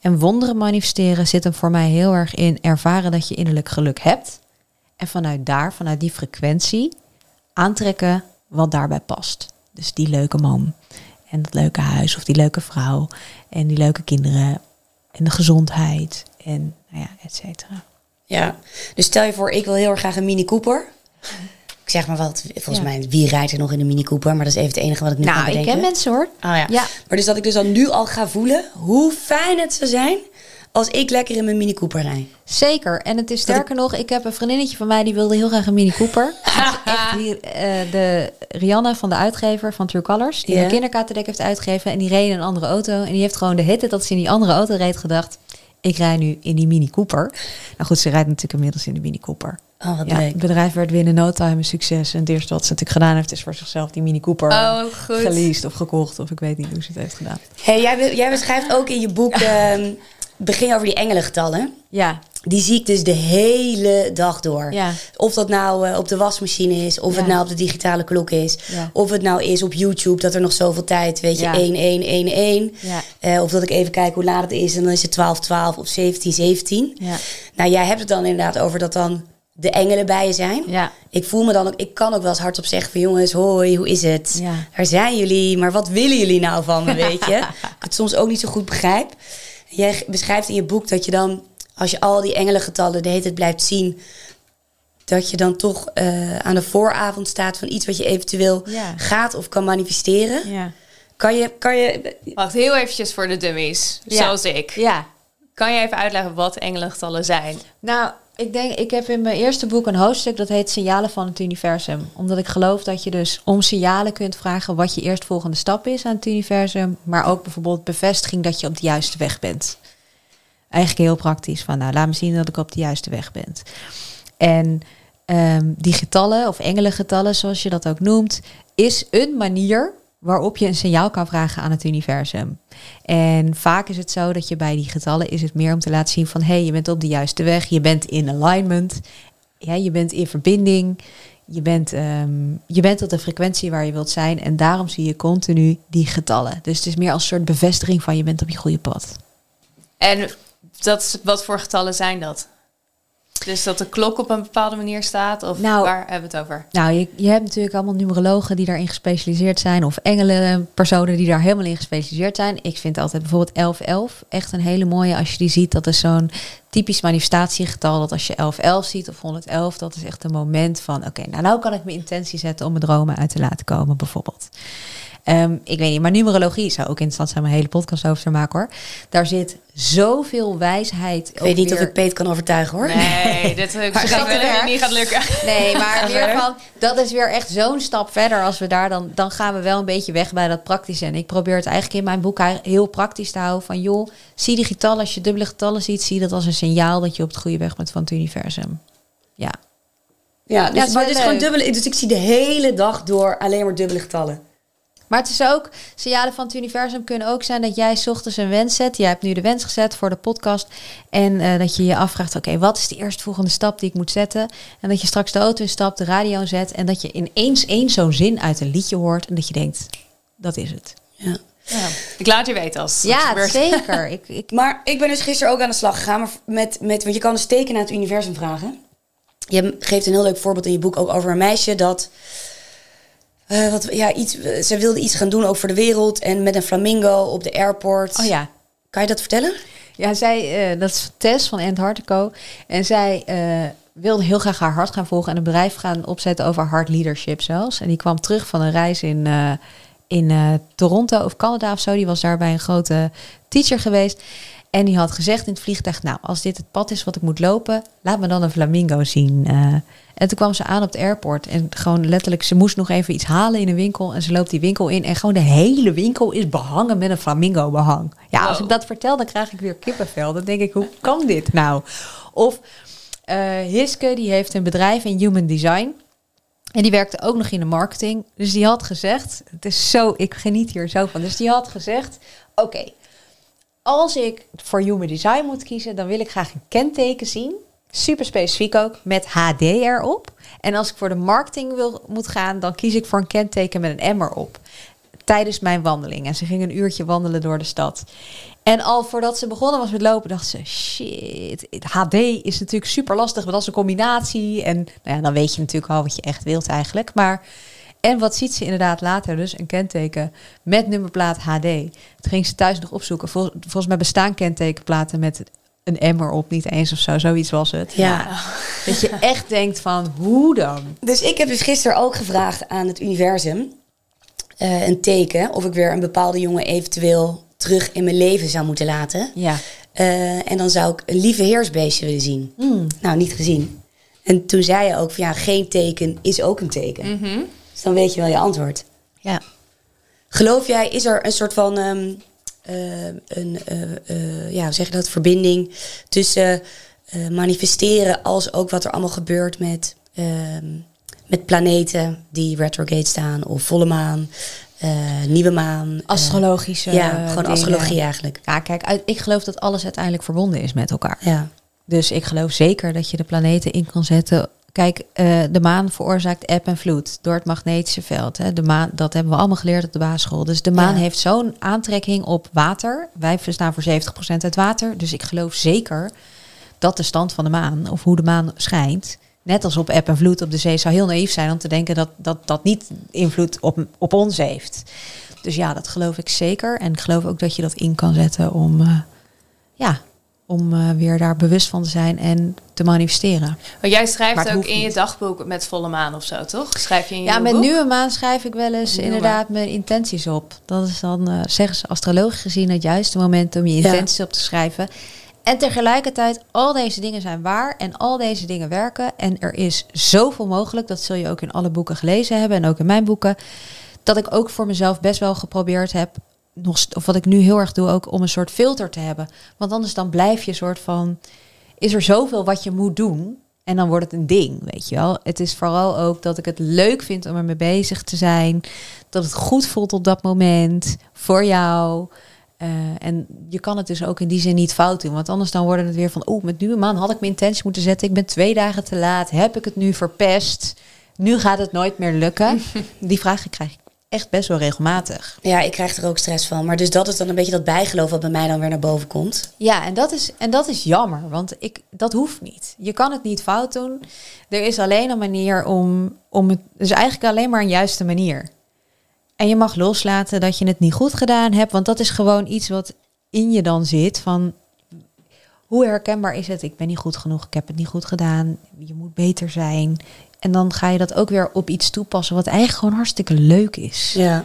En wonderen manifesteren zit hem voor mij heel erg in ervaren dat je innerlijk geluk hebt. En vanuit daar, vanuit die frequentie, aantrekken wat daarbij past. Dus die leuke man en dat leuke huis of die leuke vrouw en die leuke kinderen en de gezondheid en nou ja, et cetera. Ja, dus stel je voor, ik wil heel erg graag een Mini Cooper. Ik zeg maar wat, volgens mij, wie rijdt er nog in een Mini Cooper? Maar dat is even het enige wat ik nu nou, kan bedenken. Nou, ik ken mensen hoor. Oh ja. ja. Maar dus dat ik dus dan nu al ga voelen hoe fijn het zou zijn als ik lekker in mijn Mini Cooper rijd. Zeker. En het is sterker nog, ik heb een vriendinnetje van mij die wilde heel graag een Mini Cooper. die, uh, de Rianne van de uitgever van True Colors, die yeah. een kinderkaterdek heeft uitgegeven. En die reed in een andere auto. En die heeft gewoon de hitte dat ze in die andere auto reed gedacht. Ik rij nu in die Mini Cooper. Nou goed, ze rijdt natuurlijk inmiddels in de Mini Cooper. Oh, wat Ja, leuk. het bedrijf werd binnen no time een succes. En het eerste wat ze natuurlijk gedaan heeft, is voor zichzelf die Mini Cooper Oh, geleased of gekocht. Of ik weet niet hoe ze het heeft gedaan. Hey, jij, jij beschrijft ook in je boek, ehm begin over die engelengetallen. Ja, Die zie ik dus de hele dag door. ja, Of dat nou eh, op de wasmachine is, of Ja. het nou op de digitale klok is. ja. Of het nou is op YouTube, dat er nog zoveel tijd, weet je, Ja. 1, 1, 1, 1. Ja, Eh, of dat ik even kijk hoe laat het is en dan is het 12, 12 of 17, 17. ja, Nou, jij hebt het dan inderdaad over dat dan de engelen bij je zijn. ja, Ik voel me dan ook, ik kan ook wel eens hardop zeggen van jongens, hoi, hoe is het? ja. Daar zijn jullie, maar wat willen jullie nou van me, weet je? ik het soms ook niet zo goed begrijp. Jij beschrijft in je boek dat je dan, als je al die engelengetallen de hele tijd blijft zien, dat je dan toch eh, aan de vooravond staat van iets wat je eventueel Ja. gaat of kan manifesteren. ja. Kan je, kan je, Wacht, heel eventjes voor de dummies, Ja. zoals ik. ja. Kan je even uitleggen wat engelengetallen zijn? Nou, ik denk, ik heb in mijn eerste boek een hoofdstuk dat heet Signalen van het Universum. Omdat ik geloof dat je dus om signalen kunt vragen wat je eerstvolgende stap is aan het universum. Maar ook bijvoorbeeld bevestiging dat je op de juiste weg bent. Eigenlijk heel praktisch. Van nou, laat me zien dat ik op de juiste weg ben. En ehm, die getallen, of engelengetallen zoals je dat ook noemt, is een manier waarop je een signaal kan vragen aan het universum. En vaak is het zo dat je bij die getallen is het meer om te laten zien van hé, hey, je bent op de juiste weg, je bent in alignment, ja, je bent in verbinding, je bent, ehm, je bent op de frequentie waar je wilt zijn en daarom zie je continu die getallen. Dus het is meer als een soort bevestiging van je bent op je goede pad. En dat, wat voor getallen zijn dat? Dus dat de klok op een bepaalde manier staat? Of Nou, waar hebben we het over? Nou, je, je hebt natuurlijk allemaal numerologen die daarin gespecialiseerd zijn. Of engelen, personen die daar helemaal in gespecialiseerd zijn. Ik vind altijd bijvoorbeeld 1111 echt een hele mooie. Als je die ziet, dat is zo'n typisch manifestatiegetal. Dat als je 1111 ziet of 111, dat is echt een moment van... Oké, nou, nou kan ik mijn intentie zetten om mijn dromen uit te laten komen, bijvoorbeeld. Ehm, ik weet niet, maar numerologie zou ook interessant zijn om een hele podcast over te maken hoor. Daar zit zoveel wijsheid. ik weet niet of ik Peet kan overtuigen hoor. Nee, dit ik gaat dat het werk? niet gaat lukken. Nee, maar verder. van, dat is weer echt zo'n stap verder. Als we daar dan, dan gaan we wel een beetje weg bij dat praktische. En ik probeer het eigenlijk in mijn boek heel praktisch te houden. Van joh, zie die getallen, als je dubbele getallen ziet, zie dat als een signaal dat je op het goede weg bent van het universum. Ja, Ja, dus, Ja, maar is gewoon dubbele. Dus ik zie de hele dag door alleen maar dubbele getallen. Maar het is ook, signalen van het universum kunnen ook zijn dat jij 's ochtends een wens zet. Jij hebt nu de wens gezet voor de podcast. En eh, dat je je afvraagt, oké, wat is de eerstvolgende stap die ik moet zetten? En dat je straks de auto instapt, de radio zet. En dat je ineens één zo'n zin uit een liedje hoort. En dat je denkt, dat is het. Ja. Ja. Ik laat je weten als het Ja, gebeurt. zeker. ik, ik, Maar ik ben dus gisteren ook aan de slag gegaan maar met, met, want je kan dus teken naar het universum vragen. Je geeft een heel leuk voorbeeld in je boek ook over een meisje dat, eh, wat, ja, iets, ze wilde iets gaan doen ook voor de wereld en met een flamingo op de airport. oh ja. Kan je dat vertellen? Ja, zij, eh, dat is Tess van Antarctico. En zij eh, wilde heel graag haar hart gaan volgen en een bedrijf gaan opzetten over hard leadership zelfs. En die kwam terug van een reis in, in Toronto of Canada of zo. Die was daar bij een grote teacher geweest. En die had gezegd in het vliegtuig, nou, als dit het pad is wat ik moet lopen, laat me dan een flamingo zien. Eh, en toen kwam ze aan op het airport en gewoon letterlijk, ze moest nog even iets halen in een winkel. En ze loopt die winkel in en gewoon de hele winkel is behangen met een flamingo behang. Ja, als ik dat vertel, dan krijg ik weer kippenvel. Dan denk ik, hoe kan dit nou? Of eh, Hiske, die heeft een bedrijf in human design. En die werkte ook nog in de marketing. Dus die had gezegd, het is zo, ik geniet hier zo van. Dus die had gezegd, oké, als ik voor human design moet kiezen, dan wil ik graag een kenteken zien. Super specifiek ook, met HD erop. En als ik voor de marketing wil, moet gaan, dan kies ik voor een kenteken met een M erop. Tijdens mijn wandeling. En ze ging een uurtje wandelen door de stad. En al voordat ze begonnen was met lopen, dacht ze: shit, HD is natuurlijk super lastig, want dat is een combinatie. En nou ja, dan weet je natuurlijk al wat je echt wilt eigenlijk. Maar en wat ziet ze inderdaad later? Dus een kenteken met nummerplaat HD. Toen ging ze thuis nog opzoeken. Vol- volgens mij bestaan kentekenplaten met een emmer op, niet eens of zo. Zoiets was het. Ja. Dat je echt denkt van, hoe dan? Dus ik heb dus gisteren ook gevraagd aan het universum eh, een teken of ik weer een bepaalde jongen eventueel terug in mijn leven zou moeten laten. Ja. Eh, en dan zou ik een lieve heersbeestje willen zien. Mm. Nou, niet gezien. En toen zei je ook van ja, geen teken is ook een teken. Mhm. Dus dan weet je wel je antwoord. Ja. Geloof jij, is er een soort van eh, een, eh, eh, ja, hoe zeg je dat, verbinding tussen manifesteren als ook wat er allemaal gebeurt met, ehm, met planeten die retrograde staan of volle maan, nieuwe maan. Astrologische ja, gewoon dingen. astrologie eigenlijk. Ja, kijk, uit- ik geloof dat alles uiteindelijk verbonden is met elkaar. Ja, Dus ik geloof zeker dat je de planeten in kan zetten. Kijk, eh, de maan veroorzaakt eb en vloed door het magnetische veld. Hè. De maan, dat hebben we allemaal geleerd op de basisschool. Dus de maan Ja. heeft zo'n aantrekking op water. Wij bestaan voor 70% uit water. Dus ik geloof zeker dat de stand van de maan, of hoe de maan schijnt, net als op eb en vloed op de zee, zou heel naïef zijn om te denken dat dat, dat niet invloed op, op ons heeft. Dus ja, dat geloof ik zeker. En ik geloof ook dat je dat in kan zetten om, eh, ja, om eh, weer daar bewust van te zijn en te manifesteren. Want jij schrijft ook in je dagboek met volle maan of zo, toch? Schrijf je in je Ja, met boek? nieuwe maan schrijf ik wel eens Nieuwe inderdaad mijn intenties op. Dat is dan, eh, zeggen ze astrologisch gezien, het juiste moment om je Ja. intenties op te schrijven. En tegelijkertijd, al deze dingen zijn waar en al deze dingen werken. En er is zoveel mogelijk, dat zul je ook in alle boeken gelezen hebben en ook in mijn boeken. Dat ik ook voor mezelf best wel geprobeerd heb, nog, of wat ik nu heel erg doe, ook om een soort filter te hebben. Want anders dan blijf je een soort van, is er zoveel wat je moet doen. En dan wordt het een ding, weet je wel. Het is vooral ook dat ik het leuk vind om ermee bezig te zijn. Dat het goed voelt op dat moment voor jou. Eh, en je kan het dus ook in die zin niet fout doen. Want anders dan wordt het weer van... oh, met nieuwe maan had ik mijn intentie moeten zetten. Ik ben twee dagen te laat. Heb ik het nu verpest? Nu gaat het nooit meer lukken. Die vragen krijg ik echt best wel regelmatig. ja, ik krijg er ook stress van. Maar dus dat is dan een beetje dat bijgeloof wat bij mij dan weer naar boven komt. Ja, en dat is, en dat is jammer, want ik, dat hoeft niet. Je kan het niet fout doen. Er is alleen een manier om, om het. Dus eigenlijk alleen maar een juiste manier. En je mag loslaten dat je het niet goed gedaan hebt, want dat is gewoon iets wat in je dan zit. Van hoe herkenbaar is het? Ik ben niet goed genoeg, ik heb het niet goed gedaan. Je moet beter zijn. En dan ga je dat ook weer op iets toepassen wat eigenlijk gewoon hartstikke leuk is. Ja.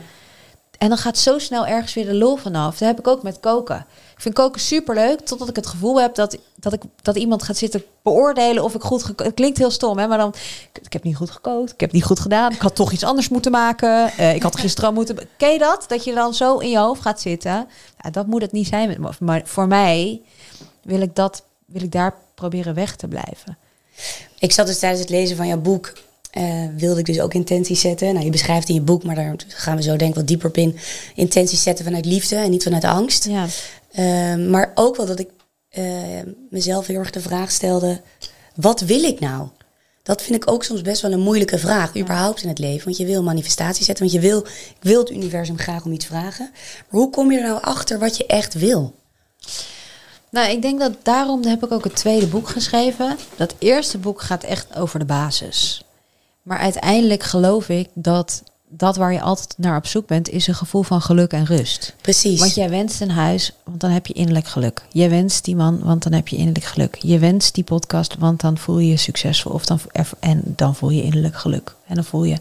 En dan gaat zo snel ergens weer de lol vanaf. Dat heb ik ook met koken. Ik vind koken super leuk, totdat ik het gevoel heb dat, dat, ik, dat iemand gaat zitten beoordelen of ik goed gekookt. Het klinkt heel stom, hè? maar dan. Ik, ik heb niet goed gekookt, ik heb niet goed gedaan. Ik had toch iets anders moeten maken. eh, ik had gisteren moeten. Ken je dat? Dat je dan zo in je hoofd gaat zitten. Ja, dat moet het niet zijn. Maar voor mij wil ik dat, wil ik daar proberen weg te blijven. Ik zat dus tijdens het lezen van jouw boek, eh, wilde ik dus ook intenties zetten. Nou, je beschrijft in je boek, maar daar gaan we zo denk ik wat dieper op in. Intenties zetten vanuit liefde en niet vanuit angst. Ja. Ehm, maar ook wel dat ik eh, mezelf heel erg de vraag stelde, wat wil ik nou? Dat vind ik ook soms best wel een moeilijke vraag, überhaupt in het leven. Want je wil manifestatie zetten, want je wil, ik wil het universum graag om iets vragen. Maar hoe kom je er nou achter wat je echt wil? Nou, ik denk dat daarom heb ik ook het tweede boek geschreven. Dat eerste boek gaat echt over de basis. Maar uiteindelijk geloof ik dat dat waar je altijd naar op zoek bent, is een gevoel van geluk en rust. Precies. Want jij wenst een huis, want dan heb je innerlijk geluk. Je wenst die man, want dan heb je innerlijk geluk. Je wenst die podcast, want dan voel je je succesvol. Of dan, en dan voel je innerlijk geluk. En dan voel je.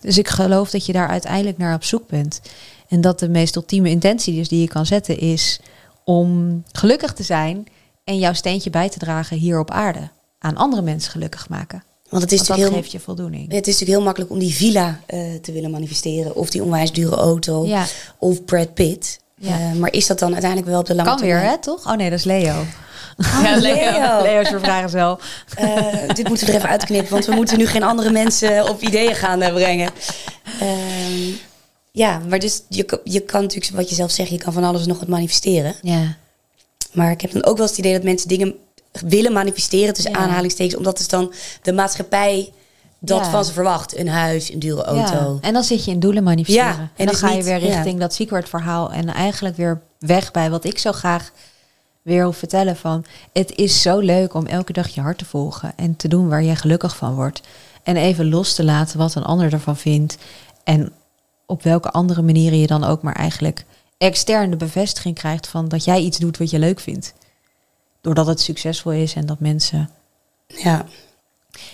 Dus ik geloof dat je daar uiteindelijk naar op zoek bent. En dat de meest ultieme intentie dus die je kan zetten is om gelukkig te zijn en jouw steentje bij te dragen hier op aarde. Aan andere mensen gelukkig maken. Want het is Want dat heel, geeft je voldoening. het is natuurlijk heel makkelijk om die villa eh, te willen manifesteren. Of die onwijs dure auto. Ja, Of Brad Pitt. Ja. Eh, maar is dat dan uiteindelijk wel op de lange kan weer, termijn? hè, toch? Oh nee, dat is Leo. Ja, Leo. Leo is voor vragen zelf. Eh, dit moeten we er even uitknippen, want we moeten nu geen andere mensen op ideeën gaan brengen. Ja, maar dus je, kan- je kan natuurlijk, wat je zelf zegt, je kan van alles nog wat manifesteren. Ja. Maar ik heb dan ook wel eens het idee dat mensen dingen willen manifesteren tussen Ja. aanhalingstekens, omdat is dan de maatschappij dat Ja. van ze verwacht. Een huis, een dure auto. Ja. En dan zit je in doelen manifesteren. Ja, en, en dan dus ga je weer richting dat secret verhaal. En eigenlijk weer weg bij wat ik zo graag weer wil vertellen van... Het is zo leuk om elke dag je hart te volgen. En te doen waar je gelukkig van wordt. En even los te laten wat een ander ervan vindt. En op welke andere manieren je dan ook maar eigenlijk extern de bevestiging krijgt van dat jij iets doet wat je leuk vindt. Doordat het succesvol is en dat mensen. Ja.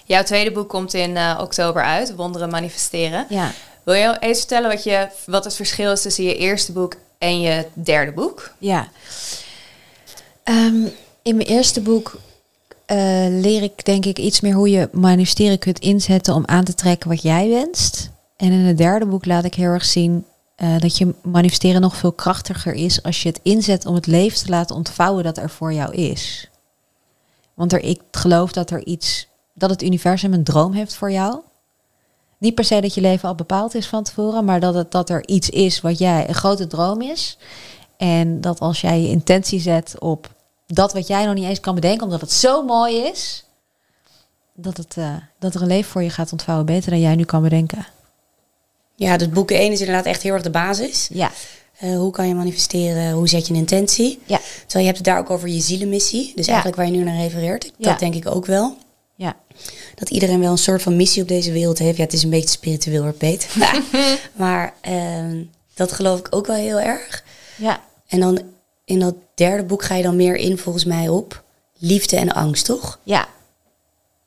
Jouw tweede boek komt in eh, oktober uit, Wonderen Manifesteren. Ja, Wil je eens vertellen wat, je, wat het verschil is tussen je eerste boek en je derde boek? Ja. Ehm, in mijn eerste boek eh, leer ik denk ik iets meer hoe je manifesteren kunt inzetten om aan te trekken wat jij wenst. En in het derde boek laat ik heel erg zien eh, dat je manifesteren nog veel krachtiger is als je het inzet om het leven te laten ontvouwen dat er voor jou is. Want er, ik geloof dat er iets, dat het universum een droom heeft voor jou. Niet per se dat je leven al bepaald is van tevoren, maar dat, het, dat er iets is wat jij een grote droom is. En dat als jij je intentie zet op dat wat jij nog niet eens kan bedenken, omdat het zo mooi is, dat, het, eh, dat er een leven voor je gaat ontvouwen beter dan jij nu kan bedenken. Ja, dus boek 1 is inderdaad echt heel erg de basis. Ja, Eh, hoe kan je manifesteren? Hoe zet je een intentie? ja, Terwijl je hebt het daar ook over je zielenmissie. Dus Ja. eigenlijk waar je nu naar refereert. Ja. Dat denk ik ook wel. ja. Dat iedereen wel een soort van missie op deze wereld heeft. Ja, het is een beetje spiritueel hoor, Peet. maar ehm, dat geloof ik ook wel heel erg. ja. En dan in dat derde boek ga je dan meer in volgens mij op liefde en angst, toch? Ja.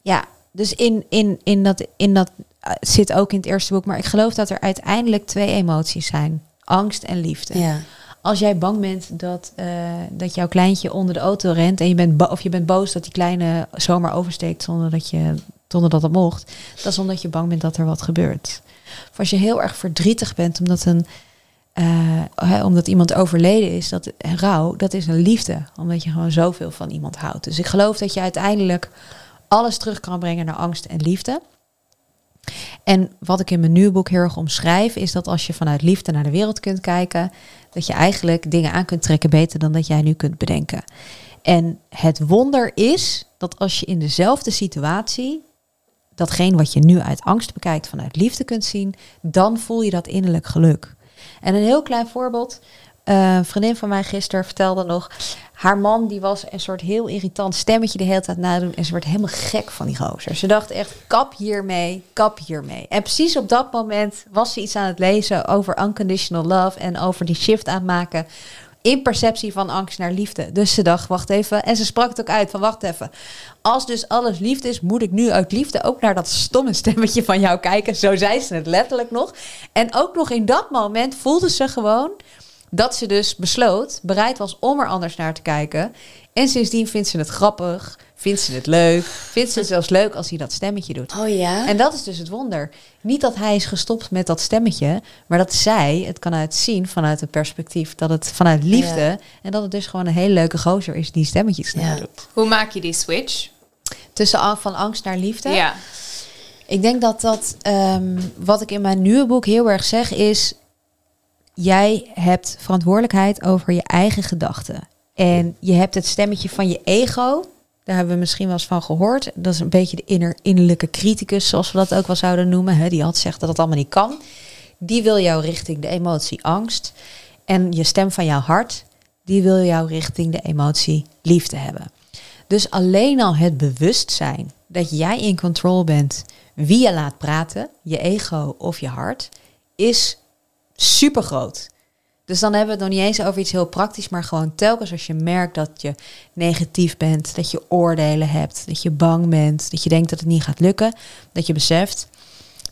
Ja, dus in, in, in dat, in dat zit ook in het eerste boek. Maar ik geloof dat er uiteindelijk twee emoties zijn. Angst en liefde. Ja. Als jij bang bent dat, eh, dat jouw kleintje onder de auto rent... en je bent of je bent boos dat die kleine zomaar oversteekt zonder dat, je, zonder dat het mocht... dat is omdat je bang bent dat er wat gebeurt. Of als je heel erg verdrietig bent omdat, een, eh, hè, omdat iemand overleden is... Dat, en rouw, dat is een liefde. Omdat je gewoon zoveel van iemand houdt. Dus ik geloof dat je uiteindelijk alles terug kan brengen naar angst en liefde. En wat ik in mijn nieuwe boek heel erg omschrijf, is dat als je vanuit liefde naar de wereld kunt kijken, dat je eigenlijk dingen aan kunt trekken beter dan dat jij nu kunt bedenken. En het wonder is dat als je in dezelfde situatie datgene wat je nu uit angst bekijkt vanuit liefde kunt zien, dan voel je dat innerlijk geluk. En een heel klein voorbeeld. Eh, een vriendin van mij gisteren vertelde nog, haar man die was een soort heel irritant stemmetje de hele tijd nadoen en ze werd helemaal gek van die gozer. Ze dacht echt, kap hiermee, kap hiermee. En precies op dat moment was ze iets aan het lezen over unconditional love en over die shift aan het maken in perceptie van angst naar liefde. Dus ze dacht, wacht even. En ze sprak het ook uit van, wacht even. Als dus alles liefde is, moet ik nu uit liefde ook naar dat stomme stemmetje van jou kijken. Zo zei ze het letterlijk nog. En ook nog in dat moment voelde ze gewoon dat ze dus besloot, bereid was om er anders naar te kijken. En sindsdien vindt ze het grappig, vindt ze het leuk, vindt ze het zelfs leuk als hij dat stemmetje doet. Oh ja? En dat is dus het wonder. Niet dat hij is gestopt met dat stemmetje, maar dat zij het kan uitzien vanuit het perspectief dat het vanuit liefde Ja. en dat het dus gewoon een hele leuke gozer is die stemmetjes Ja. naar doet. Hoe maak je die switch? Tussen van angst naar liefde. Ja. Ik denk dat dat ehm, wat ik in mijn nieuwe boek heel erg zeg is: jij hebt verantwoordelijkheid over je eigen gedachten. En je hebt het stemmetje van je ego. Daar hebben we misschien wel eens van gehoord. Dat is een beetje de inner, innerlijke criticus, zoals we dat ook wel zouden noemen. Die had zegt dat het allemaal niet kan. Die wil jou richting de emotie angst. En je stem van jouw hart, die wil jou richting de emotie liefde hebben. Dus alleen al het bewustzijn dat jij in control bent wie je laat praten, je ego of je hart, is super groot. Dus dan hebben we het nog niet eens over iets heel praktisch, maar gewoon telkens als je merkt dat je negatief bent, dat je oordelen hebt, dat je bang bent, dat je denkt dat het niet gaat lukken, dat je beseft,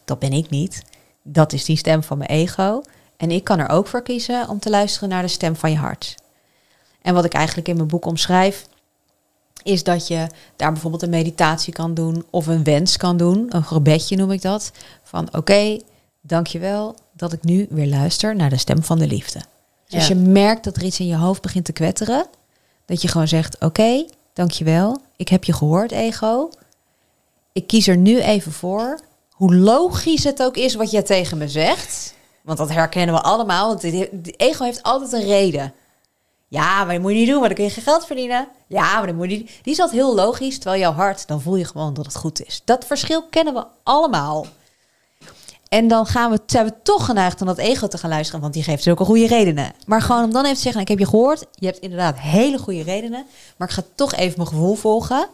dat ben ik niet. Dat is die stem van mijn ego. En ik kan er ook voor kiezen om te luisteren naar de stem van je hart. En wat ik eigenlijk in mijn boek omschrijf, is dat je daar bijvoorbeeld een meditatie kan doen of een wens kan doen, een gebedje noem ik dat, van oké, dankjewel dat ik nu weer luister naar de stem van de liefde. Dus als je merkt dat er iets in je hoofd begint te kwetteren, dat je gewoon zegt oké, dankjewel, ik heb je gehoord ego, ik kies er nu even voor, hoe logisch het ook is wat jij tegen me zegt, want dat herkennen we allemaal, want ego heeft altijd een reden. Ja, maar dat moet je niet doen, want dan kun je geen geld verdienen. Ja, maar dat moet je niet. Die is altijd heel logisch, terwijl jouw hart, dan voel je gewoon dat het goed is. Dat verschil kennen we allemaal. En dan gaan we, zijn we toch geneigd om dat ego te gaan luisteren, want die geeft zulke goede redenen. Maar gewoon om dan even te zeggen, ik heb je gehoord, je hebt inderdaad hele goede redenen, maar ik ga toch even mijn gevoel volgen.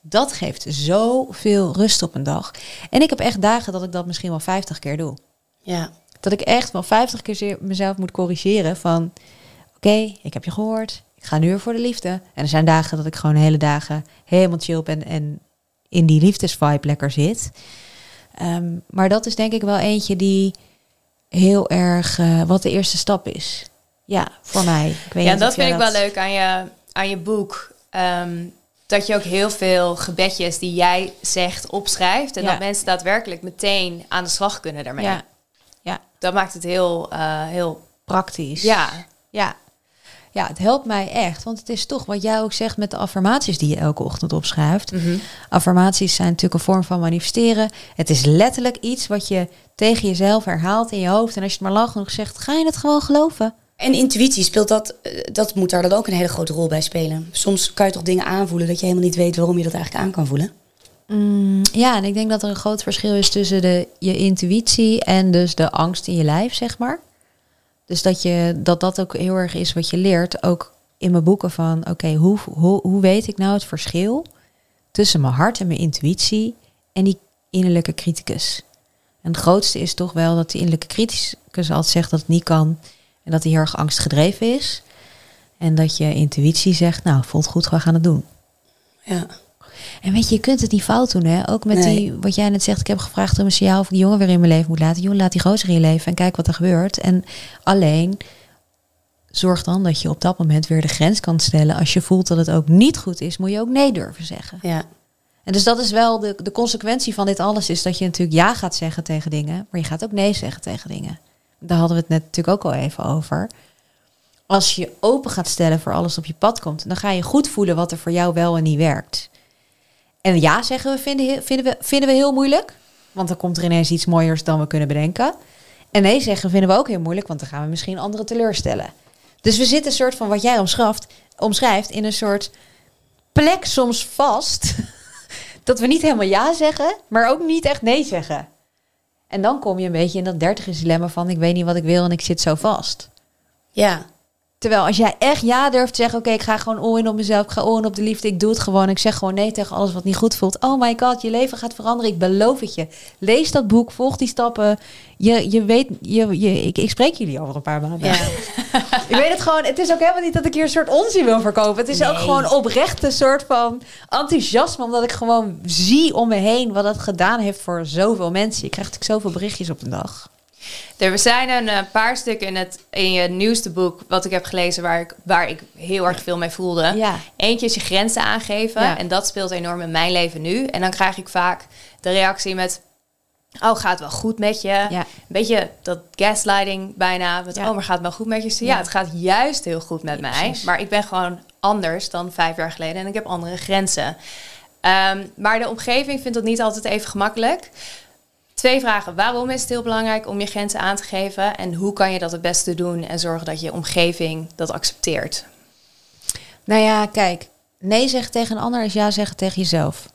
Dat geeft zoveel rust op een dag. En ik heb echt dagen dat ik dat misschien wel 50 keer doe. Ja. Dat ik echt wel 50 keer mezelf moet corrigeren van... Oké, ik heb je gehoord. Ik ga nu weer voor de liefde. En er zijn dagen dat ik gewoon hele dagen helemaal chill ben... en in die liefdesvibe lekker zit. Ehm, maar dat is denk ik wel eentje die heel erg... eh, wat de eerste stap is. Ja, voor mij. Ik weet Ja, dat vind ik wel leuk aan je, aan je boek. Ehm, dat je ook heel veel gebedjes die jij zegt opschrijft. En Ja. dat mensen daadwerkelijk meteen aan de slag kunnen daarmee. Ja. ja. dat maakt het heel, eh, heel Praktisch. ja. Ja. Ja, het helpt mij echt. Want het is toch wat jij ook zegt met de affirmaties die je elke ochtend opschrijft. Mhm. Affirmaties zijn natuurlijk een vorm van manifesteren. Het is letterlijk iets wat je tegen jezelf herhaalt in je hoofd. En als je het maar lang genoeg zegt, ga je het gewoon geloven. En intuïtie speelt dat, eh, dat moet daar dan ook een hele grote rol bij spelen. Soms kan je toch dingen aanvoelen dat je helemaal niet weet waarom je dat eigenlijk aan kan voelen. Mm, ja, en ik denk dat er een groot verschil is tussen de, je intuïtie en dus de angst in je lijf, zeg maar. Dus dat, je, dat dat ook heel erg is wat je leert, ook in mijn boeken van, oké, hoe, hoe, hoe weet ik nou het verschil tussen mijn hart en mijn intuïtie en die innerlijke criticus? En het grootste is toch wel dat die innerlijke criticus altijd zegt dat het niet kan en dat hij heel erg angstgedreven is. En dat je intuïtie zegt, nou, voelt goed, we gaan het doen. Ja. En weet je, je kunt het niet fout doen, hè? Ook met Nee. die, wat jij net zegt, ik heb gevraagd om een signaal of ik die jongen weer in mijn leven moet laten. Jongen, laat die gozer in je leven en kijk wat er gebeurt. En alleen zorg dan dat je op dat moment weer de grens kan stellen. Als je voelt dat het ook niet goed is, moet je ook nee durven zeggen. ja. En dus dat is wel de, de consequentie van dit alles, is dat je natuurlijk ja gaat zeggen tegen dingen, maar je gaat ook nee zeggen tegen dingen. Daar hadden we het net natuurlijk ook al even over. Als je open gaat stellen voor alles op je pad komt, dan ga je goed voelen wat er voor jou wel en niet werkt. En ja zeggen we vinden, vinden, we, vinden we heel moeilijk, want dan komt er ineens iets mooiers dan we kunnen bedenken. En nee zeggen vinden we ook heel moeilijk, want dan gaan we misschien anderen teleurstellen. Dus we zitten een soort van wat jij omschrijft, omschrijft in een soort plek soms vast. dat we niet helemaal ja zeggen, maar ook niet echt nee zeggen. En dan kom je een beetje in dat dertigers dilemma van ik weet niet wat ik wil en ik zit zo vast. Ja. Terwijl als jij echt ja durft te zeggen, oké, ik ga gewoon all in op mezelf, ik ga all in op de liefde, ik doe het gewoon, ik zeg gewoon nee tegen alles wat niet goed voelt. Oh my god, je leven gaat veranderen, ik beloof het je. Lees dat boek, volg die stappen. Je, je weet, je, je, ik, ik spreek jullie over een paar maanden. ja. Ik weet het gewoon, het is ook helemaal niet dat ik hier een soort onzin wil verkopen. Het is ook gewoon oprecht een soort van enthousiasme, omdat ik gewoon zie om me heen wat het gedaan heeft voor zoveel mensen. Je krijgt natuurlijk zoveel berichtjes op een dag. Er zijn een eh, paar stukken in, het, in je nieuwste boek, wat ik heb gelezen, waar ik, waar ik heel erg veel mee voelde. Ja. Eentje is je grenzen aangeven. Ja. En dat speelt enorm in mijn leven nu. En dan krijg ik vaak de reactie met... Oh, gaat het wel goed met je? Ja. Een beetje dat gaslighting bijna. Met. Oh, maar gaat wel goed met je? Dus Ja, het gaat juist heel goed met mij. precies. Maar ik ben gewoon anders dan vijf jaar geleden. En ik heb andere grenzen. Ehm, maar de omgeving vindt dat niet altijd even gemakkelijk. Twee vragen. Waarom is het heel belangrijk om je grenzen aan te geven? En hoe kan je dat het beste doen en zorgen dat je omgeving dat accepteert? Nou ja, kijk, nee zeggen tegen een ander is ja zeggen tegen jezelf.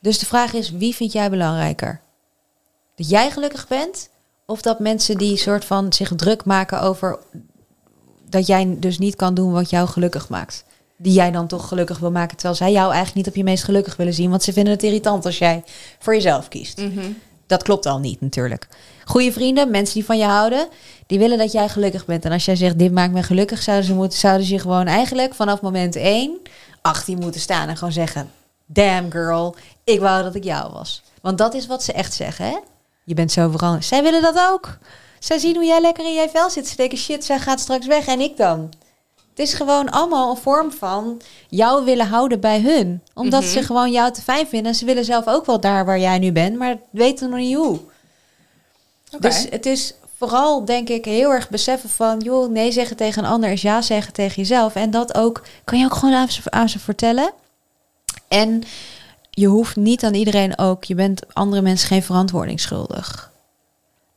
Dus de vraag is, wie vind jij belangrijker? Dat jij gelukkig bent? Of dat mensen die soort van zich druk maken over dat jij dus niet kan doen wat jou gelukkig maakt? Die jij dan toch gelukkig wil maken, terwijl zij jou eigenlijk niet op je meest gelukkig willen zien, want ze vinden het irritant als jij voor jezelf kiest. Dat klopt al niet natuurlijk. Goede vrienden, mensen die van je houden, die willen dat jij gelukkig bent. En als jij zegt, dit maakt mij gelukkig, zouden ze, moeten, zouden ze gewoon eigenlijk vanaf moment één achter je moeten staan en gewoon zeggen, damn girl, ik wou dat ik jou was. Want dat is wat ze echt zeggen, hè? Je bent zo veranderd. Zij willen dat ook. Zij zien hoe jij lekker in jij vel zit. Ze denken, shit, zij gaat straks weg en ik dan. Het is gewoon allemaal een vorm van jou willen houden bij hun. Omdat Mhm. ze gewoon jou te fijn vinden. En ze willen zelf ook wel daar waar jij nu bent, maar weten nog niet hoe. Dus het is vooral, denk ik, heel erg beseffen van... joh, nee zeggen tegen een ander is ja zeggen tegen jezelf. En dat ook, kan je ook gewoon aan ze, aan ze vertellen. En je hoeft niet aan iedereen ook... je bent andere mensen geen verantwoording schuldig.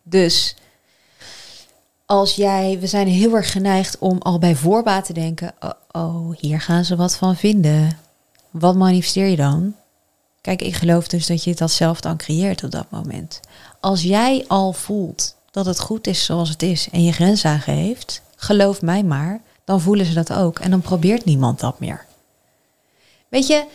Dus als jij... we zijn heel erg geneigd om al bij voorbaat te denken... oh, oh hier gaan ze wat van vinden. Wat manifesteer je dan? Kijk, ik geloof dus dat je dat zelf dan creëert op dat moment. Als jij al voelt dat het goed is zoals het is en je grens aangeeft, geloof mij maar, dan voelen ze dat ook en dan probeert niemand dat meer. Weet je,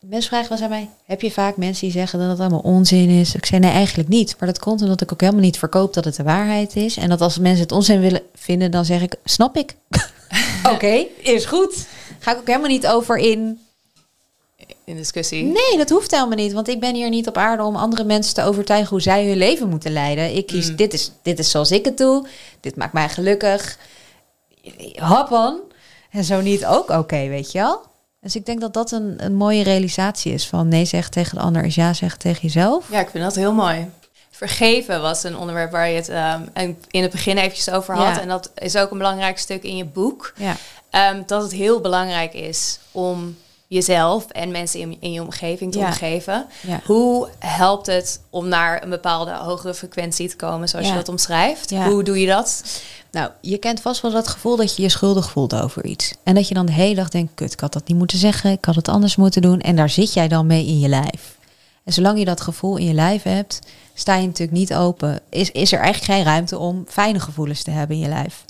mensen vragen wel eens aan mij, heb je vaak mensen die zeggen dat het allemaal onzin is? Ik zei nee, eigenlijk niet. Maar dat komt omdat ik ook helemaal niet verkoop dat het de waarheid is. En dat als mensen het onzin willen vinden, dan zeg ik, snap ik. Oké, is goed. Ga ik ook helemaal niet over in In discussie. Nee, dat hoeft helemaal niet. Want ik ben hier niet op aarde om andere mensen te overtuigen hoe zij hun leven moeten leiden. Ik kies, Mm. dit, is, dit is zoals ik het doe. Dit maakt mij gelukkig. Hop on. En zo niet ook oké, weet je wel? Dus ik denk dat dat een, een mooie realisatie is. Van nee zeggen tegen de ander is ja zeggen tegen jezelf. Ja, ik vind dat heel mooi. vergeven was een onderwerp waar je het ehm, in het begin eventjes over had. Ja. En dat is ook een belangrijk stuk in je boek. Ja. Ehm, dat het heel belangrijk is om jezelf en mensen in, in je omgeving te Ja. omgeven. Ja. Hoe helpt het om naar een bepaalde hogere frequentie te komen, zoals Ja. je dat omschrijft? Hoe doe je dat? Nou, je kent vast wel dat gevoel dat je je schuldig voelt over iets. En dat je dan de hele dag denkt, kut, ik had dat niet moeten zeggen, ik had het anders moeten doen. En daar zit jij dan mee in je lijf. En zolang je dat gevoel in je lijf hebt, sta je natuurlijk niet open. Is, is er eigenlijk geen ruimte om fijne gevoelens te hebben in je lijf.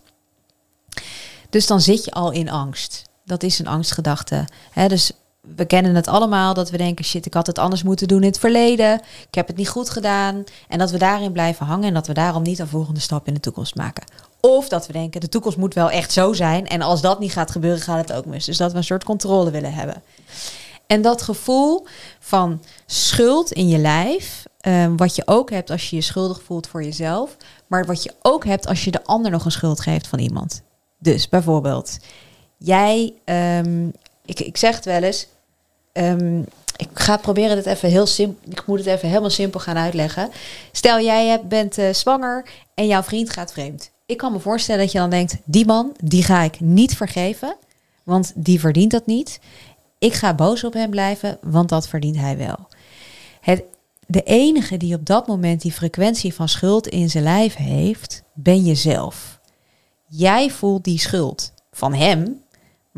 Dus dan zit je al in angst. Dat is een angstgedachte. Hè, dus we kennen het allemaal dat we denken: shit, ik had het anders moeten doen in het verleden. Ik heb het niet goed gedaan. En dat we daarin blijven hangen en dat we daarom niet een volgende stap in de toekomst maken. Of dat we denken: de toekomst moet wel echt zo zijn. En als dat niet gaat gebeuren, gaat het ook mis. Dus dat we een soort controle willen hebben. En dat gevoel van schuld in je lijf, ehm, wat je ook hebt als je je schuldig voelt voor jezelf, maar wat je ook hebt als je de ander nog een schuld geeft van iemand. Dus bijvoorbeeld, jij, ehm, ik, ik zeg het wel eens, ehm, ik ga proberen dit even heel simpel, ik moet het even helemaal simpel gaan uitleggen. Stel jij bent eh, zwanger en jouw vriend gaat vreemd. Ik kan me voorstellen dat je dan denkt, die man, die ga ik niet vergeven, want die verdient dat niet. Ik ga boos op hem blijven, want dat verdient hij wel. Het, de enige die op dat moment die frequentie van schuld in zijn lijf heeft, ben jezelf. Jij voelt die schuld van hem,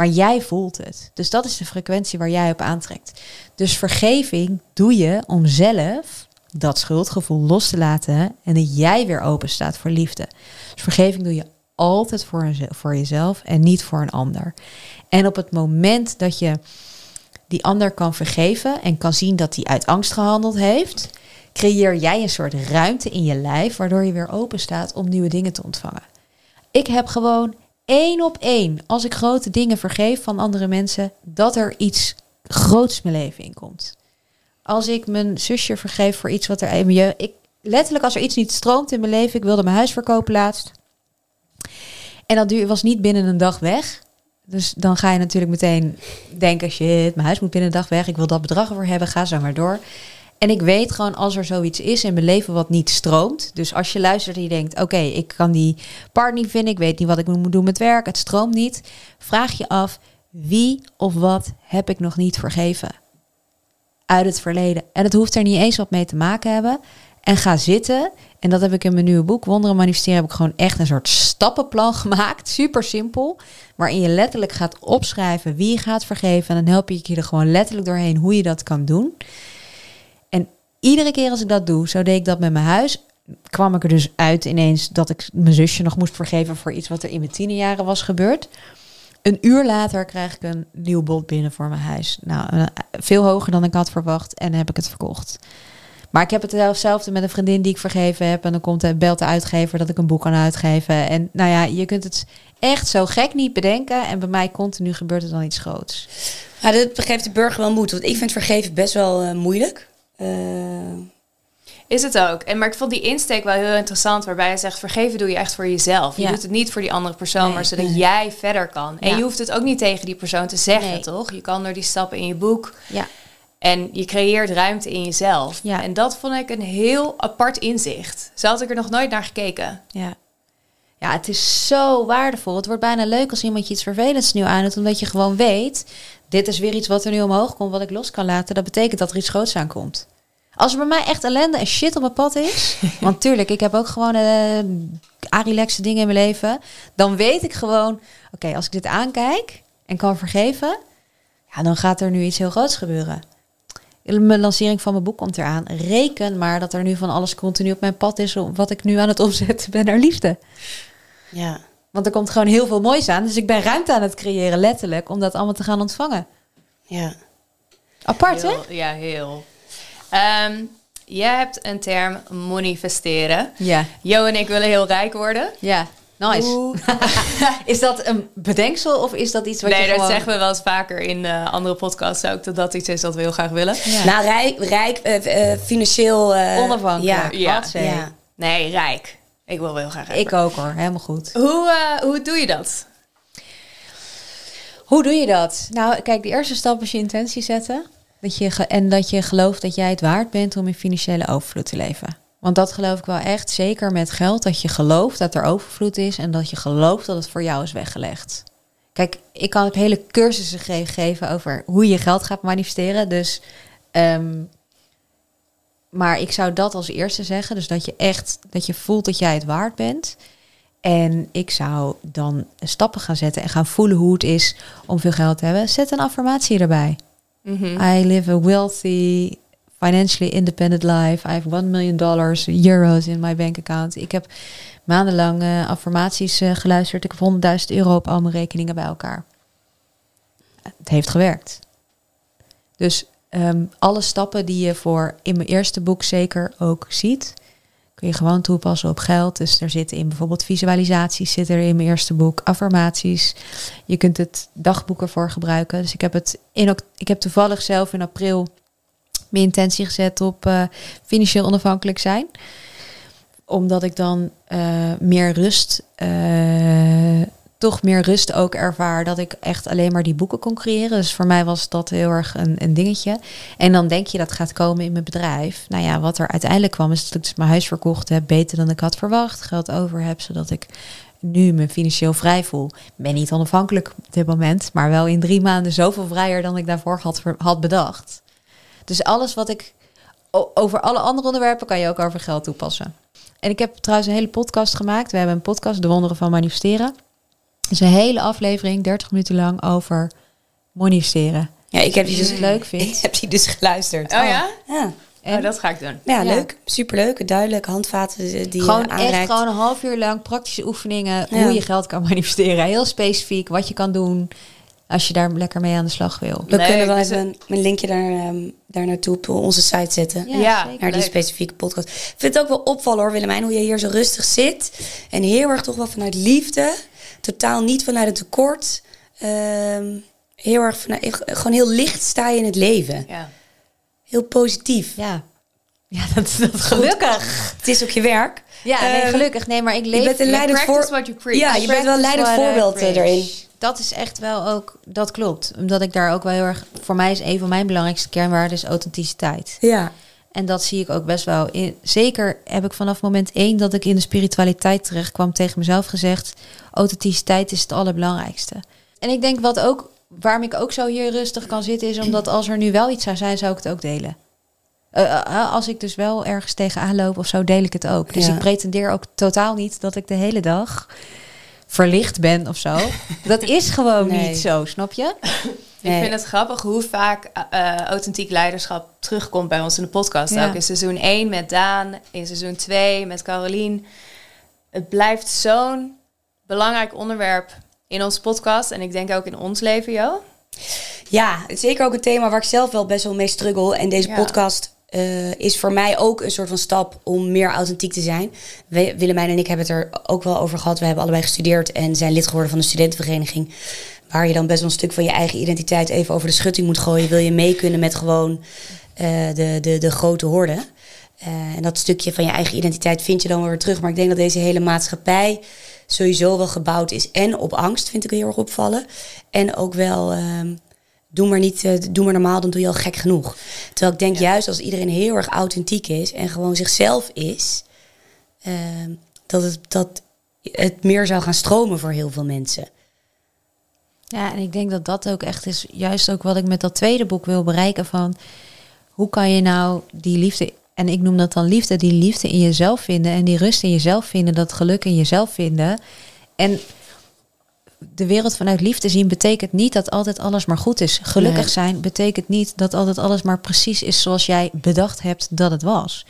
maar jij voelt het. Dus dat is de frequentie waar jij op aantrekt. Dus vergeving doe je om zelf dat schuldgevoel los te laten en dat jij weer open staat voor liefde. Dus vergeving doe je altijd voor, voor jezelf en niet voor een ander. En op het moment dat je die ander kan vergeven en kan zien dat hij uit angst gehandeld heeft, creëer jij een soort ruimte in je lijf waardoor je weer open staat om nieuwe dingen te ontvangen. Ik heb gewoon één op één, als ik grote dingen vergeef van andere mensen, dat er iets groots mijn leven in komt. Als ik mijn zusje vergeef voor iets wat er in ik letterlijk als er iets niet stroomt in mijn leven, ik wilde mijn huis verkopen laatst. En dat was niet binnen een dag weg. Dus dan ga je natuurlijk meteen denken, shit, mijn huis moet binnen een dag weg. Ik wil dat bedrag ervoor hebben, ga zo maar door. En ik weet gewoon als er zoiets is in mijn leven wat niet stroomt. Dus als je luistert en je denkt, oké, ik kan die partner niet vinden. Ik weet niet wat ik moet doen met werk. Het stroomt niet. Vraag je af, wie of wat heb ik nog niet vergeven? Uit het verleden. En het hoeft er niet eens wat mee te maken hebben. En ga zitten. En dat heb ik in mijn nieuwe boek, Wonderen Manifesteren, heb ik gewoon echt een soort stappenplan gemaakt. Super simpel. Waarin je letterlijk gaat opschrijven wie je gaat vergeven. En dan help ik je er gewoon letterlijk doorheen hoe je dat kan doen. Iedere keer als ik dat doe, zo deed ik dat met mijn huis. Kwam ik er dus uit ineens dat ik mijn zusje nog moest vergeven voor iets wat er in mijn tienerjaren was gebeurd. Een uur later krijg ik een nieuw bod binnen voor mijn huis. Nou, eh, veel hoger dan ik had verwacht en heb ik het verkocht. Maar ik heb het hetzelfde met een vriendin die ik vergeven heb. En dan komt de, belt de uitgever dat ik een boek kan uitgeven. En nou ja, je kunt het echt zo gek niet bedenken. En bij mij continu gebeurt er dan iets groots. Maar dat geeft de burger wel moed. Want ik vind vergeven best wel eh, moeilijk. Eh, Is het ook. En, maar ik vond die insteek wel heel interessant, waarbij je zegt: vergeven doe je echt voor jezelf. Je Ja. doet het niet voor die andere persoon, Nee, maar zodat nee. jij verder kan. En je hoeft het ook niet tegen die persoon te zeggen, Nee. toch? Je kan door die stappen in je boek Ja. en je creëert ruimte in jezelf. Ja. En dat vond ik een heel apart inzicht. Zo had ik er nog nooit naar gekeken. Ja. Ja, het is zo waardevol. Het wordt bijna leuk als iemand je iets vervelends nieuw aandoet. Omdat je gewoon weet, dit is weer iets wat er nu omhoog komt, wat ik los kan laten. Dat betekent dat er iets groots aankomt. Als er bij mij echt ellende en shit op mijn pad is. want tuurlijk, ik heb ook gewoon eh arilexe dingen in mijn leven. Dan weet ik gewoon, oké, als ik dit aankijk en kan vergeven. Ja, dan gaat er nu iets heel groots gebeuren. Mijn lancering van mijn boek komt eraan. Reken maar dat er nu van alles continu op mijn pad is. Wat ik nu aan het omzetten ben naar liefde. Ja. Want er komt gewoon heel veel moois aan. Dus ik ben ruimte aan het creëren, letterlijk, om dat allemaal te gaan ontvangen. ja. Apart, hè? Heel- Ja, heel. Ehm, je hebt een term manifesteren. Ja. Jo en ik willen heel rijk worden. Ja, nice. Is dat een bedenksel of is dat iets wat nee, je dat gewoon... zeggen we wel eens vaker in eh, andere podcasts ook. Dat dat iets is dat we heel graag willen. Ja. Nou, rijk, rijk eh, eh, financieel... eh, Onafhankelijk. Ja. Ja. Ja. Nee, rijk. Ik wil wel heel graag Ik ook hoor, helemaal goed. Hoe, eh, hoe doe je dat? Hoe doe je dat? Nou, kijk, de eerste stap is je intentie zetten. Dat je en dat je gelooft dat jij het waard bent om in financiële overvloed te leven. Want dat geloof ik wel echt, zeker met geld, dat je gelooft dat er overvloed is en dat je gelooft dat het voor jou is weggelegd. Kijk, ik kan ook hele cursussen ge- geven over hoe je geld gaat manifesteren. Dus, ehm, maar ik zou dat als eerste zeggen. Dus dat je echt, dat je voelt dat jij het waard bent. En ik zou dan stappen gaan zetten en gaan voelen hoe het is om veel geld te hebben. Zet een affirmatie erbij. Mhm. I live a wealthy, financially independent life. I have 1 million dollars, euros in my bank account. Ik heb maandenlang eh, affirmaties eh, geluisterd. Ik heb 100.000 euro op al mijn rekeningen bij elkaar. Het heeft gewerkt. Dus ehm, alle stappen die je voor in mijn eerste boek zeker ook ziet, kun je gewoon toepassen op geld. Dus er zitten in bijvoorbeeld visualisaties, zitten er in mijn eerste boek, affirmaties. Je kunt het dagboek ervoor gebruiken. Dus ik heb het in ik heb toevallig zelf in april mijn intentie gezet op eh, financieel onafhankelijk zijn. Omdat ik dan eh, meer rust, eh, toch meer rust ook ervaar. Dat ik echt alleen maar die boeken kon creëren. Dus voor mij was dat heel erg een, een dingetje. En dan denk je dat gaat komen in mijn bedrijf. Nou ja, wat er uiteindelijk kwam is dat ik dus mijn huis verkocht heb. Beter dan ik had verwacht. Geld over heb, zodat ik nu me financieel vrij voel. Ben niet onafhankelijk op dit moment. Maar wel in drie maanden zoveel vrijer dan ik daarvoor had, had bedacht. Dus alles wat ik... Over alle andere onderwerpen kan je ook over geld toepassen. En ik heb trouwens een hele podcast gemaakt. We hebben een podcast, De Wonderen van Manifesteren. Is een hele aflevering, 30 minuten lang, over manifesteren. Ja, ik heb die dus je het leuk vindt. Ik heb die dus geluisterd. Oh ja? Ja, En Oh, dat ga ik doen. ja, Ja. leuk. Superleuk. Duidelijk. Handvaten die gewoon je echt gewoon een half uur lang praktische oefeningen. Ja. Hoe je geld kan manifesteren. Heel specifiek wat je kan doen als je daar lekker mee aan de slag wil. We Leuk, kunnen wel dus even een, een linkje daar, ehm, daar naartoe op onze site zetten. Ja, zeker. naar die leuk. specifieke podcast. Ik vind het ook wel opvallen hoor, Willemijn, hoe je hier zo rustig zit. En heel erg toch wel vanuit liefde. Totaal niet vanuit een tekort. Ehm, heel erg vanuit, gewoon heel licht sta je in het leven. Ja. Heel positief. Ja, ja dat, dat gelukkig. Het is ook je werk. Ja, nee, Ehm, gelukkig. Nee, maar ik leef... Je bent een leidend voor... Ja, je bent wel een leidend voorbeeld eh, erin. Dat is echt wel ook... Dat klopt. Omdat ik daar ook wel heel erg... Voor mij is een van mijn belangrijkste kernwaarden is authenticiteit. Ja. En dat zie ik ook best wel. In, zeker heb ik vanaf moment één dat ik in de spiritualiteit terecht kwam tegen mezelf gezegd: authenticiteit is het allerbelangrijkste. En ik denk wat ook, waarom ik ook zo hier rustig kan zitten, is omdat als er nu wel iets zou zijn, zou ik het ook delen. Eh, eh, als ik dus wel ergens tegenaan loop of zo, deel ik het ook. Dus Ja. ik pretendeer ook totaal niet dat ik de hele dag verlicht ben of zo. Dat is gewoon Nee. niet zo, snap je? Nee. Ik vind het grappig hoe vaak eh, authentiek leiderschap terugkomt bij ons in de podcast. Ja. Ook in seizoen 1 met Daan, in seizoen 2 met Carolien. Het blijft zo'n belangrijk onderwerp in onze podcast. En ik denk ook in ons leven, Jo. Ja, zeker ook een thema waar ik zelf wel best wel mee struggle. En deze Ja. podcast eh, is voor mij ook een soort van stap om meer authentiek te zijn. We, Willemijn en ik hebben het er ook wel over gehad. We hebben allebei gestudeerd en zijn lid geworden van de studentenvereniging. Waar je dan best wel een stuk van je eigen identiteit even over de schutting moet gooien. Wil je mee kunnen met gewoon eh, de, de, de grote horde. Eh, en dat stukje van je eigen identiteit vind je dan weer terug. Maar ik denk dat deze hele maatschappij sowieso wel gebouwd is. En op angst vind ik heel erg opvallen. En ook wel, ehm, doe maar niet, eh, doe maar normaal, dan doe je al gek genoeg. Terwijl ik denk Ja. juist als iedereen heel erg authentiek is en gewoon zichzelf is, ehm, dat, het, dat het meer zou gaan stromen voor heel veel mensen. Ja, en ik denk dat dat ook echt is, juist ook wat ik met dat tweede boek wil bereiken van hoe kan je nou die liefde, en ik noem dat dan liefde, die liefde in jezelf vinden en die rust in jezelf vinden, dat geluk in jezelf vinden. En de wereld vanuit liefde zien betekent niet dat altijd alles maar goed is. Gelukkig Nee. zijn betekent niet dat altijd alles maar precies is zoals jij bedacht hebt dat het was.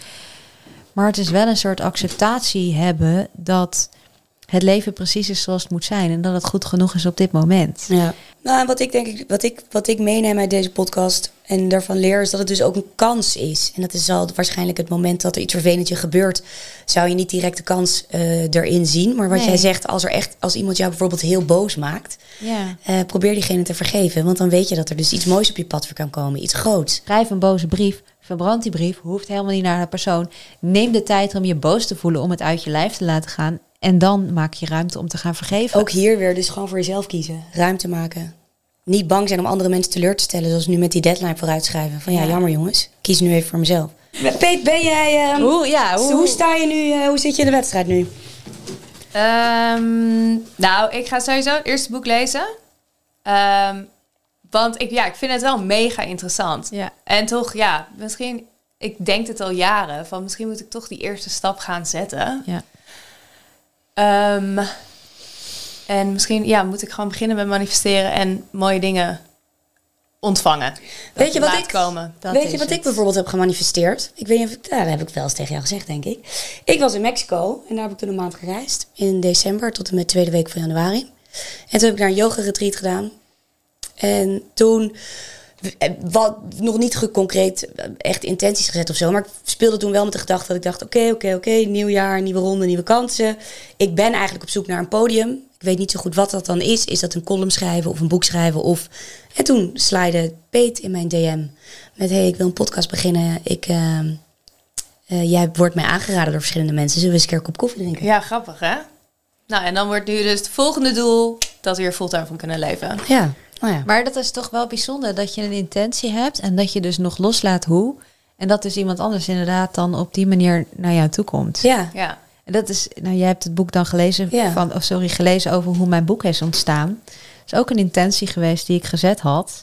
Maar het is wel een soort acceptatie hebben dat het leven precies is zoals het moet zijn en dat het goed genoeg is op dit moment. Ja. Nou, en wat ik denk, ik- wat ik, wat ik meeneem uit deze podcast en daarvan leer, is dat het dus ook een kans is. En dat is al waarschijnlijk het moment dat er iets vervelend je gebeurt, zou je niet direct de kans eh, erin zien. Maar wat Nee. jij zegt, als er echt, als iemand jou bijvoorbeeld heel boos maakt, Ja. eh, probeer diegene te vergeven. Want dan weet je dat er dus iets moois op je pad weer kan komen, iets groots. Schrijf een boze brief, verbrand die brief, hoeft helemaal niet naar de persoon. Neem de tijd om je boos te voelen, om het uit je lijf te laten gaan. En dan maak je ruimte om te gaan vergeven. Ook hier weer, dus gewoon voor jezelf kiezen, ruimte maken. Niet bang zijn om andere mensen teleur te stellen, zoals nu met die deadline vooruitschrijven. Van ja, Ja. jammer jongens, kies nu even voor mezelf. Peet, ben jij... ehm, Hoe, ja, hoe, hoe, sta je nu? eh, hoe zit je in de wedstrijd nu? Ehm, nou, ik ga sowieso het eerste boek lezen. Ehm, want ik, ja, ik vind het wel mega interessant. Ja. En toch, ja, misschien... Ik denk het al jaren. Van misschien moet ik toch die eerste stap gaan zetten. Ja. Ehm, en misschien ja, moet ik gewoon beginnen met manifesteren en mooie dingen ontvangen. Weet je wat ik- komen? Weet je wat het. ik bijvoorbeeld heb gemanifesteerd? Ik weet niet of ik, dat heb ik wel eens tegen jou gezegd, denk ik. Ik was in Mexico en daar heb ik toen een maand gereisd. In december tot en met de tweede week van januari. En toen heb ik daar een yoga retreat gedaan. En toen, wat nog niet concreet eh, echt intenties gezet of zo. Maar ik speelde toen wel met de gedachte dat ik dacht: oké, oké, oké, nieuw jaar, nieuwe ronde, nieuwe kansen. Ik ben eigenlijk op zoek naar een podium. Ik weet niet zo goed wat dat dan is. Is dat een column schrijven of een boek schrijven? Of... En toen slide Peet in mijn DM met: hey, ik wil een podcast beginnen. Ik, ehm, eh, jij wordt mij aangeraden door verschillende mensen. Zullen we eens een keer een kop koffie drinken? Ja, grappig hè? Nou, en dan wordt nu dus het volgende doel dat we hier fulltime van kunnen leven. Ja, nou ja. Maar dat is toch wel bijzonder dat je een intentie hebt en dat je dus nog loslaat hoe. En dat dus iemand anders inderdaad dan op die manier naar jou toe komt. Ja, Ja, En dat is, nou jij hebt het boek dan gelezen Ja. van, of sorry, gelezen over hoe mijn boek is ontstaan. Dat is ook een intentie geweest die ik gezet had.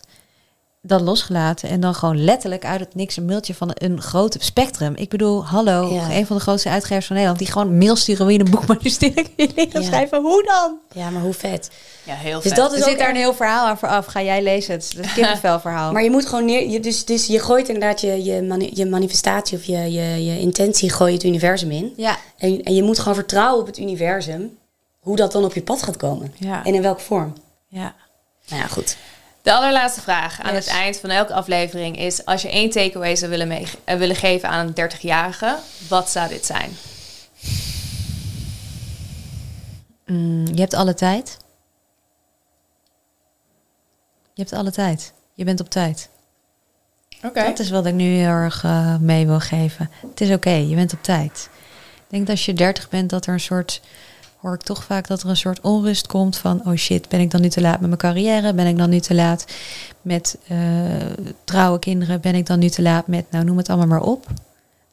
Dan losgelaten en dan gewoon letterlijk uit het niks een mailtje van een groot spectrum. Ik bedoel, hallo, Ja. een van de grootste uitgevers van Nederland die gewoon mail sturen wil je een boek leren Ja. schrijven, hoe dan? ja, maar hoe vet. ja heel Dus vet. dat Er is zit ook daar een heel verhaal aan vooraf. Ga jij lezen het? Het kippenvel verhaal. Maar je moet gewoon neer. Je, dus, dus je gooit inderdaad je, je, mani- je manifestatie of je, je, je intentie gooi je het universum in. ja, En, en je moet gewoon vertrouwen op het universum. Hoe dat dan op je pad gaat komen. Ja. En in welke vorm. ja. Nou ja, goed. De allerlaatste vraag aan Yes. het eind van elke aflevering is... als je één takeaway zou willen, mee, eh, willen geven aan een 30-jarige... wat zou dit zijn? Mm, je hebt alle tijd. Je hebt alle tijd. Je bent op tijd. Oké. Dat is wat ik nu heel erg eh, mee wil geven. Het is oké, je bent op tijd. Ik denk dat als je 30 bent, dat er een soort. Hoor ik toch vaak dat er een soort onrust komt van: oh shit, ben ik dan nu te laat met mijn carrière? Ben ik dan nu te laat met eh, trouwe kinderen? Ben ik dan nu te laat met, nou noem het allemaal maar op?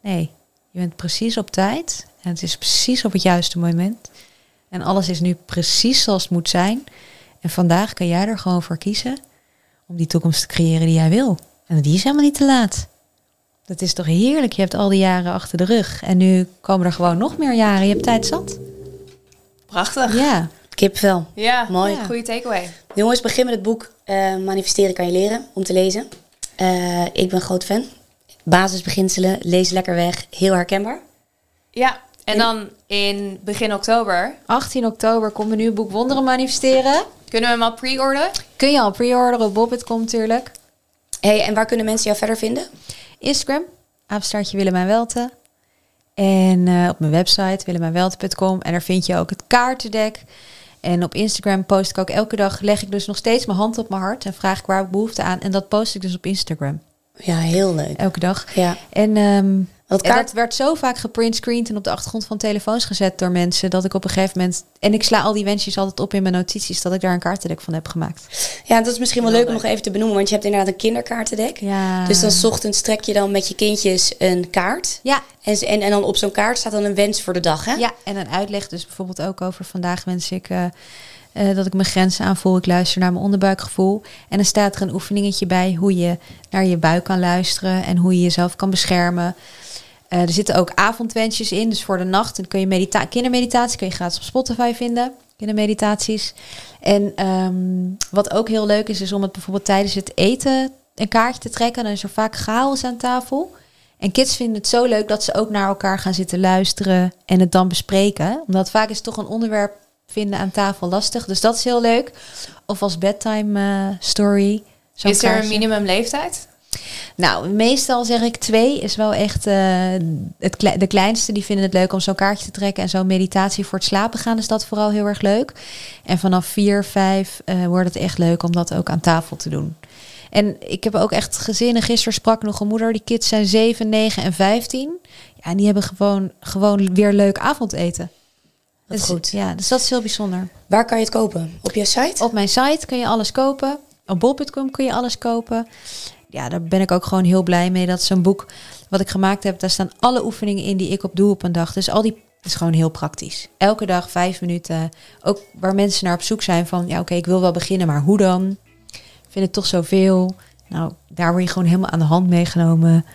Nee, je bent precies op tijd en het is precies op het juiste moment. En alles is nu precies zoals het moet zijn. En vandaag kan jij er gewoon voor kiezen om die toekomst te creëren die jij wil. En die is helemaal niet te laat. Dat is toch heerlijk? Je hebt al die jaren achter de rug. En nu komen er gewoon nog meer jaren. Je hebt tijd zat. Prachtig. Ja. Kipvel. Ja, Mooi. Ja. Goeie takeaway. Jongens, begin met het boek eh, Manifesteren kan je leren. Om te lezen. Eh, ik ben groot fan. Basisbeginselen. Lees lekker weg. Heel herkenbaar. Ja, en dan in begin oktober 18 oktober komt mijn nieuwe boek Wonderen Manifesteren. kunnen we hem al pre-orderen. Kun je al pre-orderen op Bobbit.com natuurlijk. Hey, en waar kunnen mensen jou verder vinden? Instagram, apenstaartje Willemijn Welten. En eh, op mijn website willemijnwelten.com. En daar vind je ook het kaartendek. En op Instagram post ik ook elke dag, leg ik dus nog steeds mijn hand op mijn hart. En vraag ik waar ik behoefte aan. En dat post ik dus op Instagram. Ja, heel leuk. Elke dag. Ja. En ehm, En kaart... dat werd zo vaak geprintscreend en op de achtergrond van telefoons gezet door mensen dat ik op een gegeven moment en ik sla al die wensjes altijd op in mijn notities dat ik daar een kaartendek van heb gemaakt. Ja, dat is misschien wel leuk om nog even te benoemen. Want je hebt inderdaad een kinderkaartendek. Ja. Dus dan 's ochtends trek je dan met je kindjes een kaart. Ja, En, en, en dan op zo'n kaart staat dan een wens voor de dag, hè? ja, en een uitleg dus bijvoorbeeld ook over vandaag wens ik eh, eh, dat ik mijn grenzen aanvoel. Ik luister naar mijn onderbuikgevoel. En dan staat er een oefeningetje bij hoe je naar je buik kan luisteren en hoe je jezelf kan beschermen. Eh, er zitten ook avondwensjes in, dus voor de nacht. Dan kun je medita kindermeditatie kun je gratis op Spotify vinden. Kindermeditaties. En ehm, wat ook heel leuk is, is om het bijvoorbeeld tijdens het eten een kaartje te trekken. Dan is er vaak chaos aan tafel. En kids vinden het zo leuk dat ze ook naar elkaar gaan zitten luisteren en het dan bespreken. Omdat vaak is toch een onderwerp vinden aan tafel lastig. Dus dat is heel leuk. Of als bedtime eh, story. Is er een kaartje. Nou, meestal zeg ik twee is wel echt eh, het kle- de kleinste. Die vinden het leuk om zo'n kaartje te trekken en zo'n meditatie voor het slapen gaan. Is dat vooral heel erg leuk. En vanaf vier, vijf eh, wordt het echt leuk om dat ook aan tafel te doen. En ik heb ook echt gezinnen. Gisteren sprak nog een moeder. Die kids zijn 7, 9 en 15. Ja, en die hebben gewoon, gewoon weer leuk avondeten. Wat Dus, goed. Ja, dus dat is heel bijzonder. Waar kan je het kopen? Op je site? Op mijn site kun je alles kopen. Op bol.com kun je alles kopen. Ja, daar ben ik ook gewoon heel blij mee. Dat zo'n boek wat ik gemaakt heb, daar staan alle oefeningen in die ik op doe op een dag. Dus al die is gewoon heel praktisch. Elke dag vijf minuten. Ook waar mensen naar op zoek zijn van, ja oké, ik wil wel beginnen, maar hoe dan? Ik vind het toch zoveel. Nou, daar word je gewoon helemaal aan de hand meegenomen.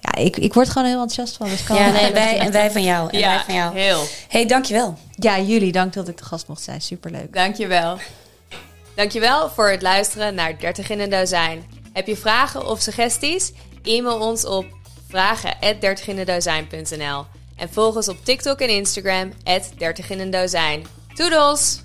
Ja, ik, ik word gewoon heel enthousiast van. Dus kan Ja, nee, wij, en wij van jou. En wij Ja, van jou. heel. hey, dankjewel. ja, jullie, dank dat ik de gast mocht zijn. Superleuk. Dankjewel. Dankjewel voor het luisteren naar 30 in een dozijn. Heb je vragen of suggesties? E-mail ons op vragen@dertiginendozijn.nl en volg ons op TikTok en Instagram 30 in een dozijn. Toedels!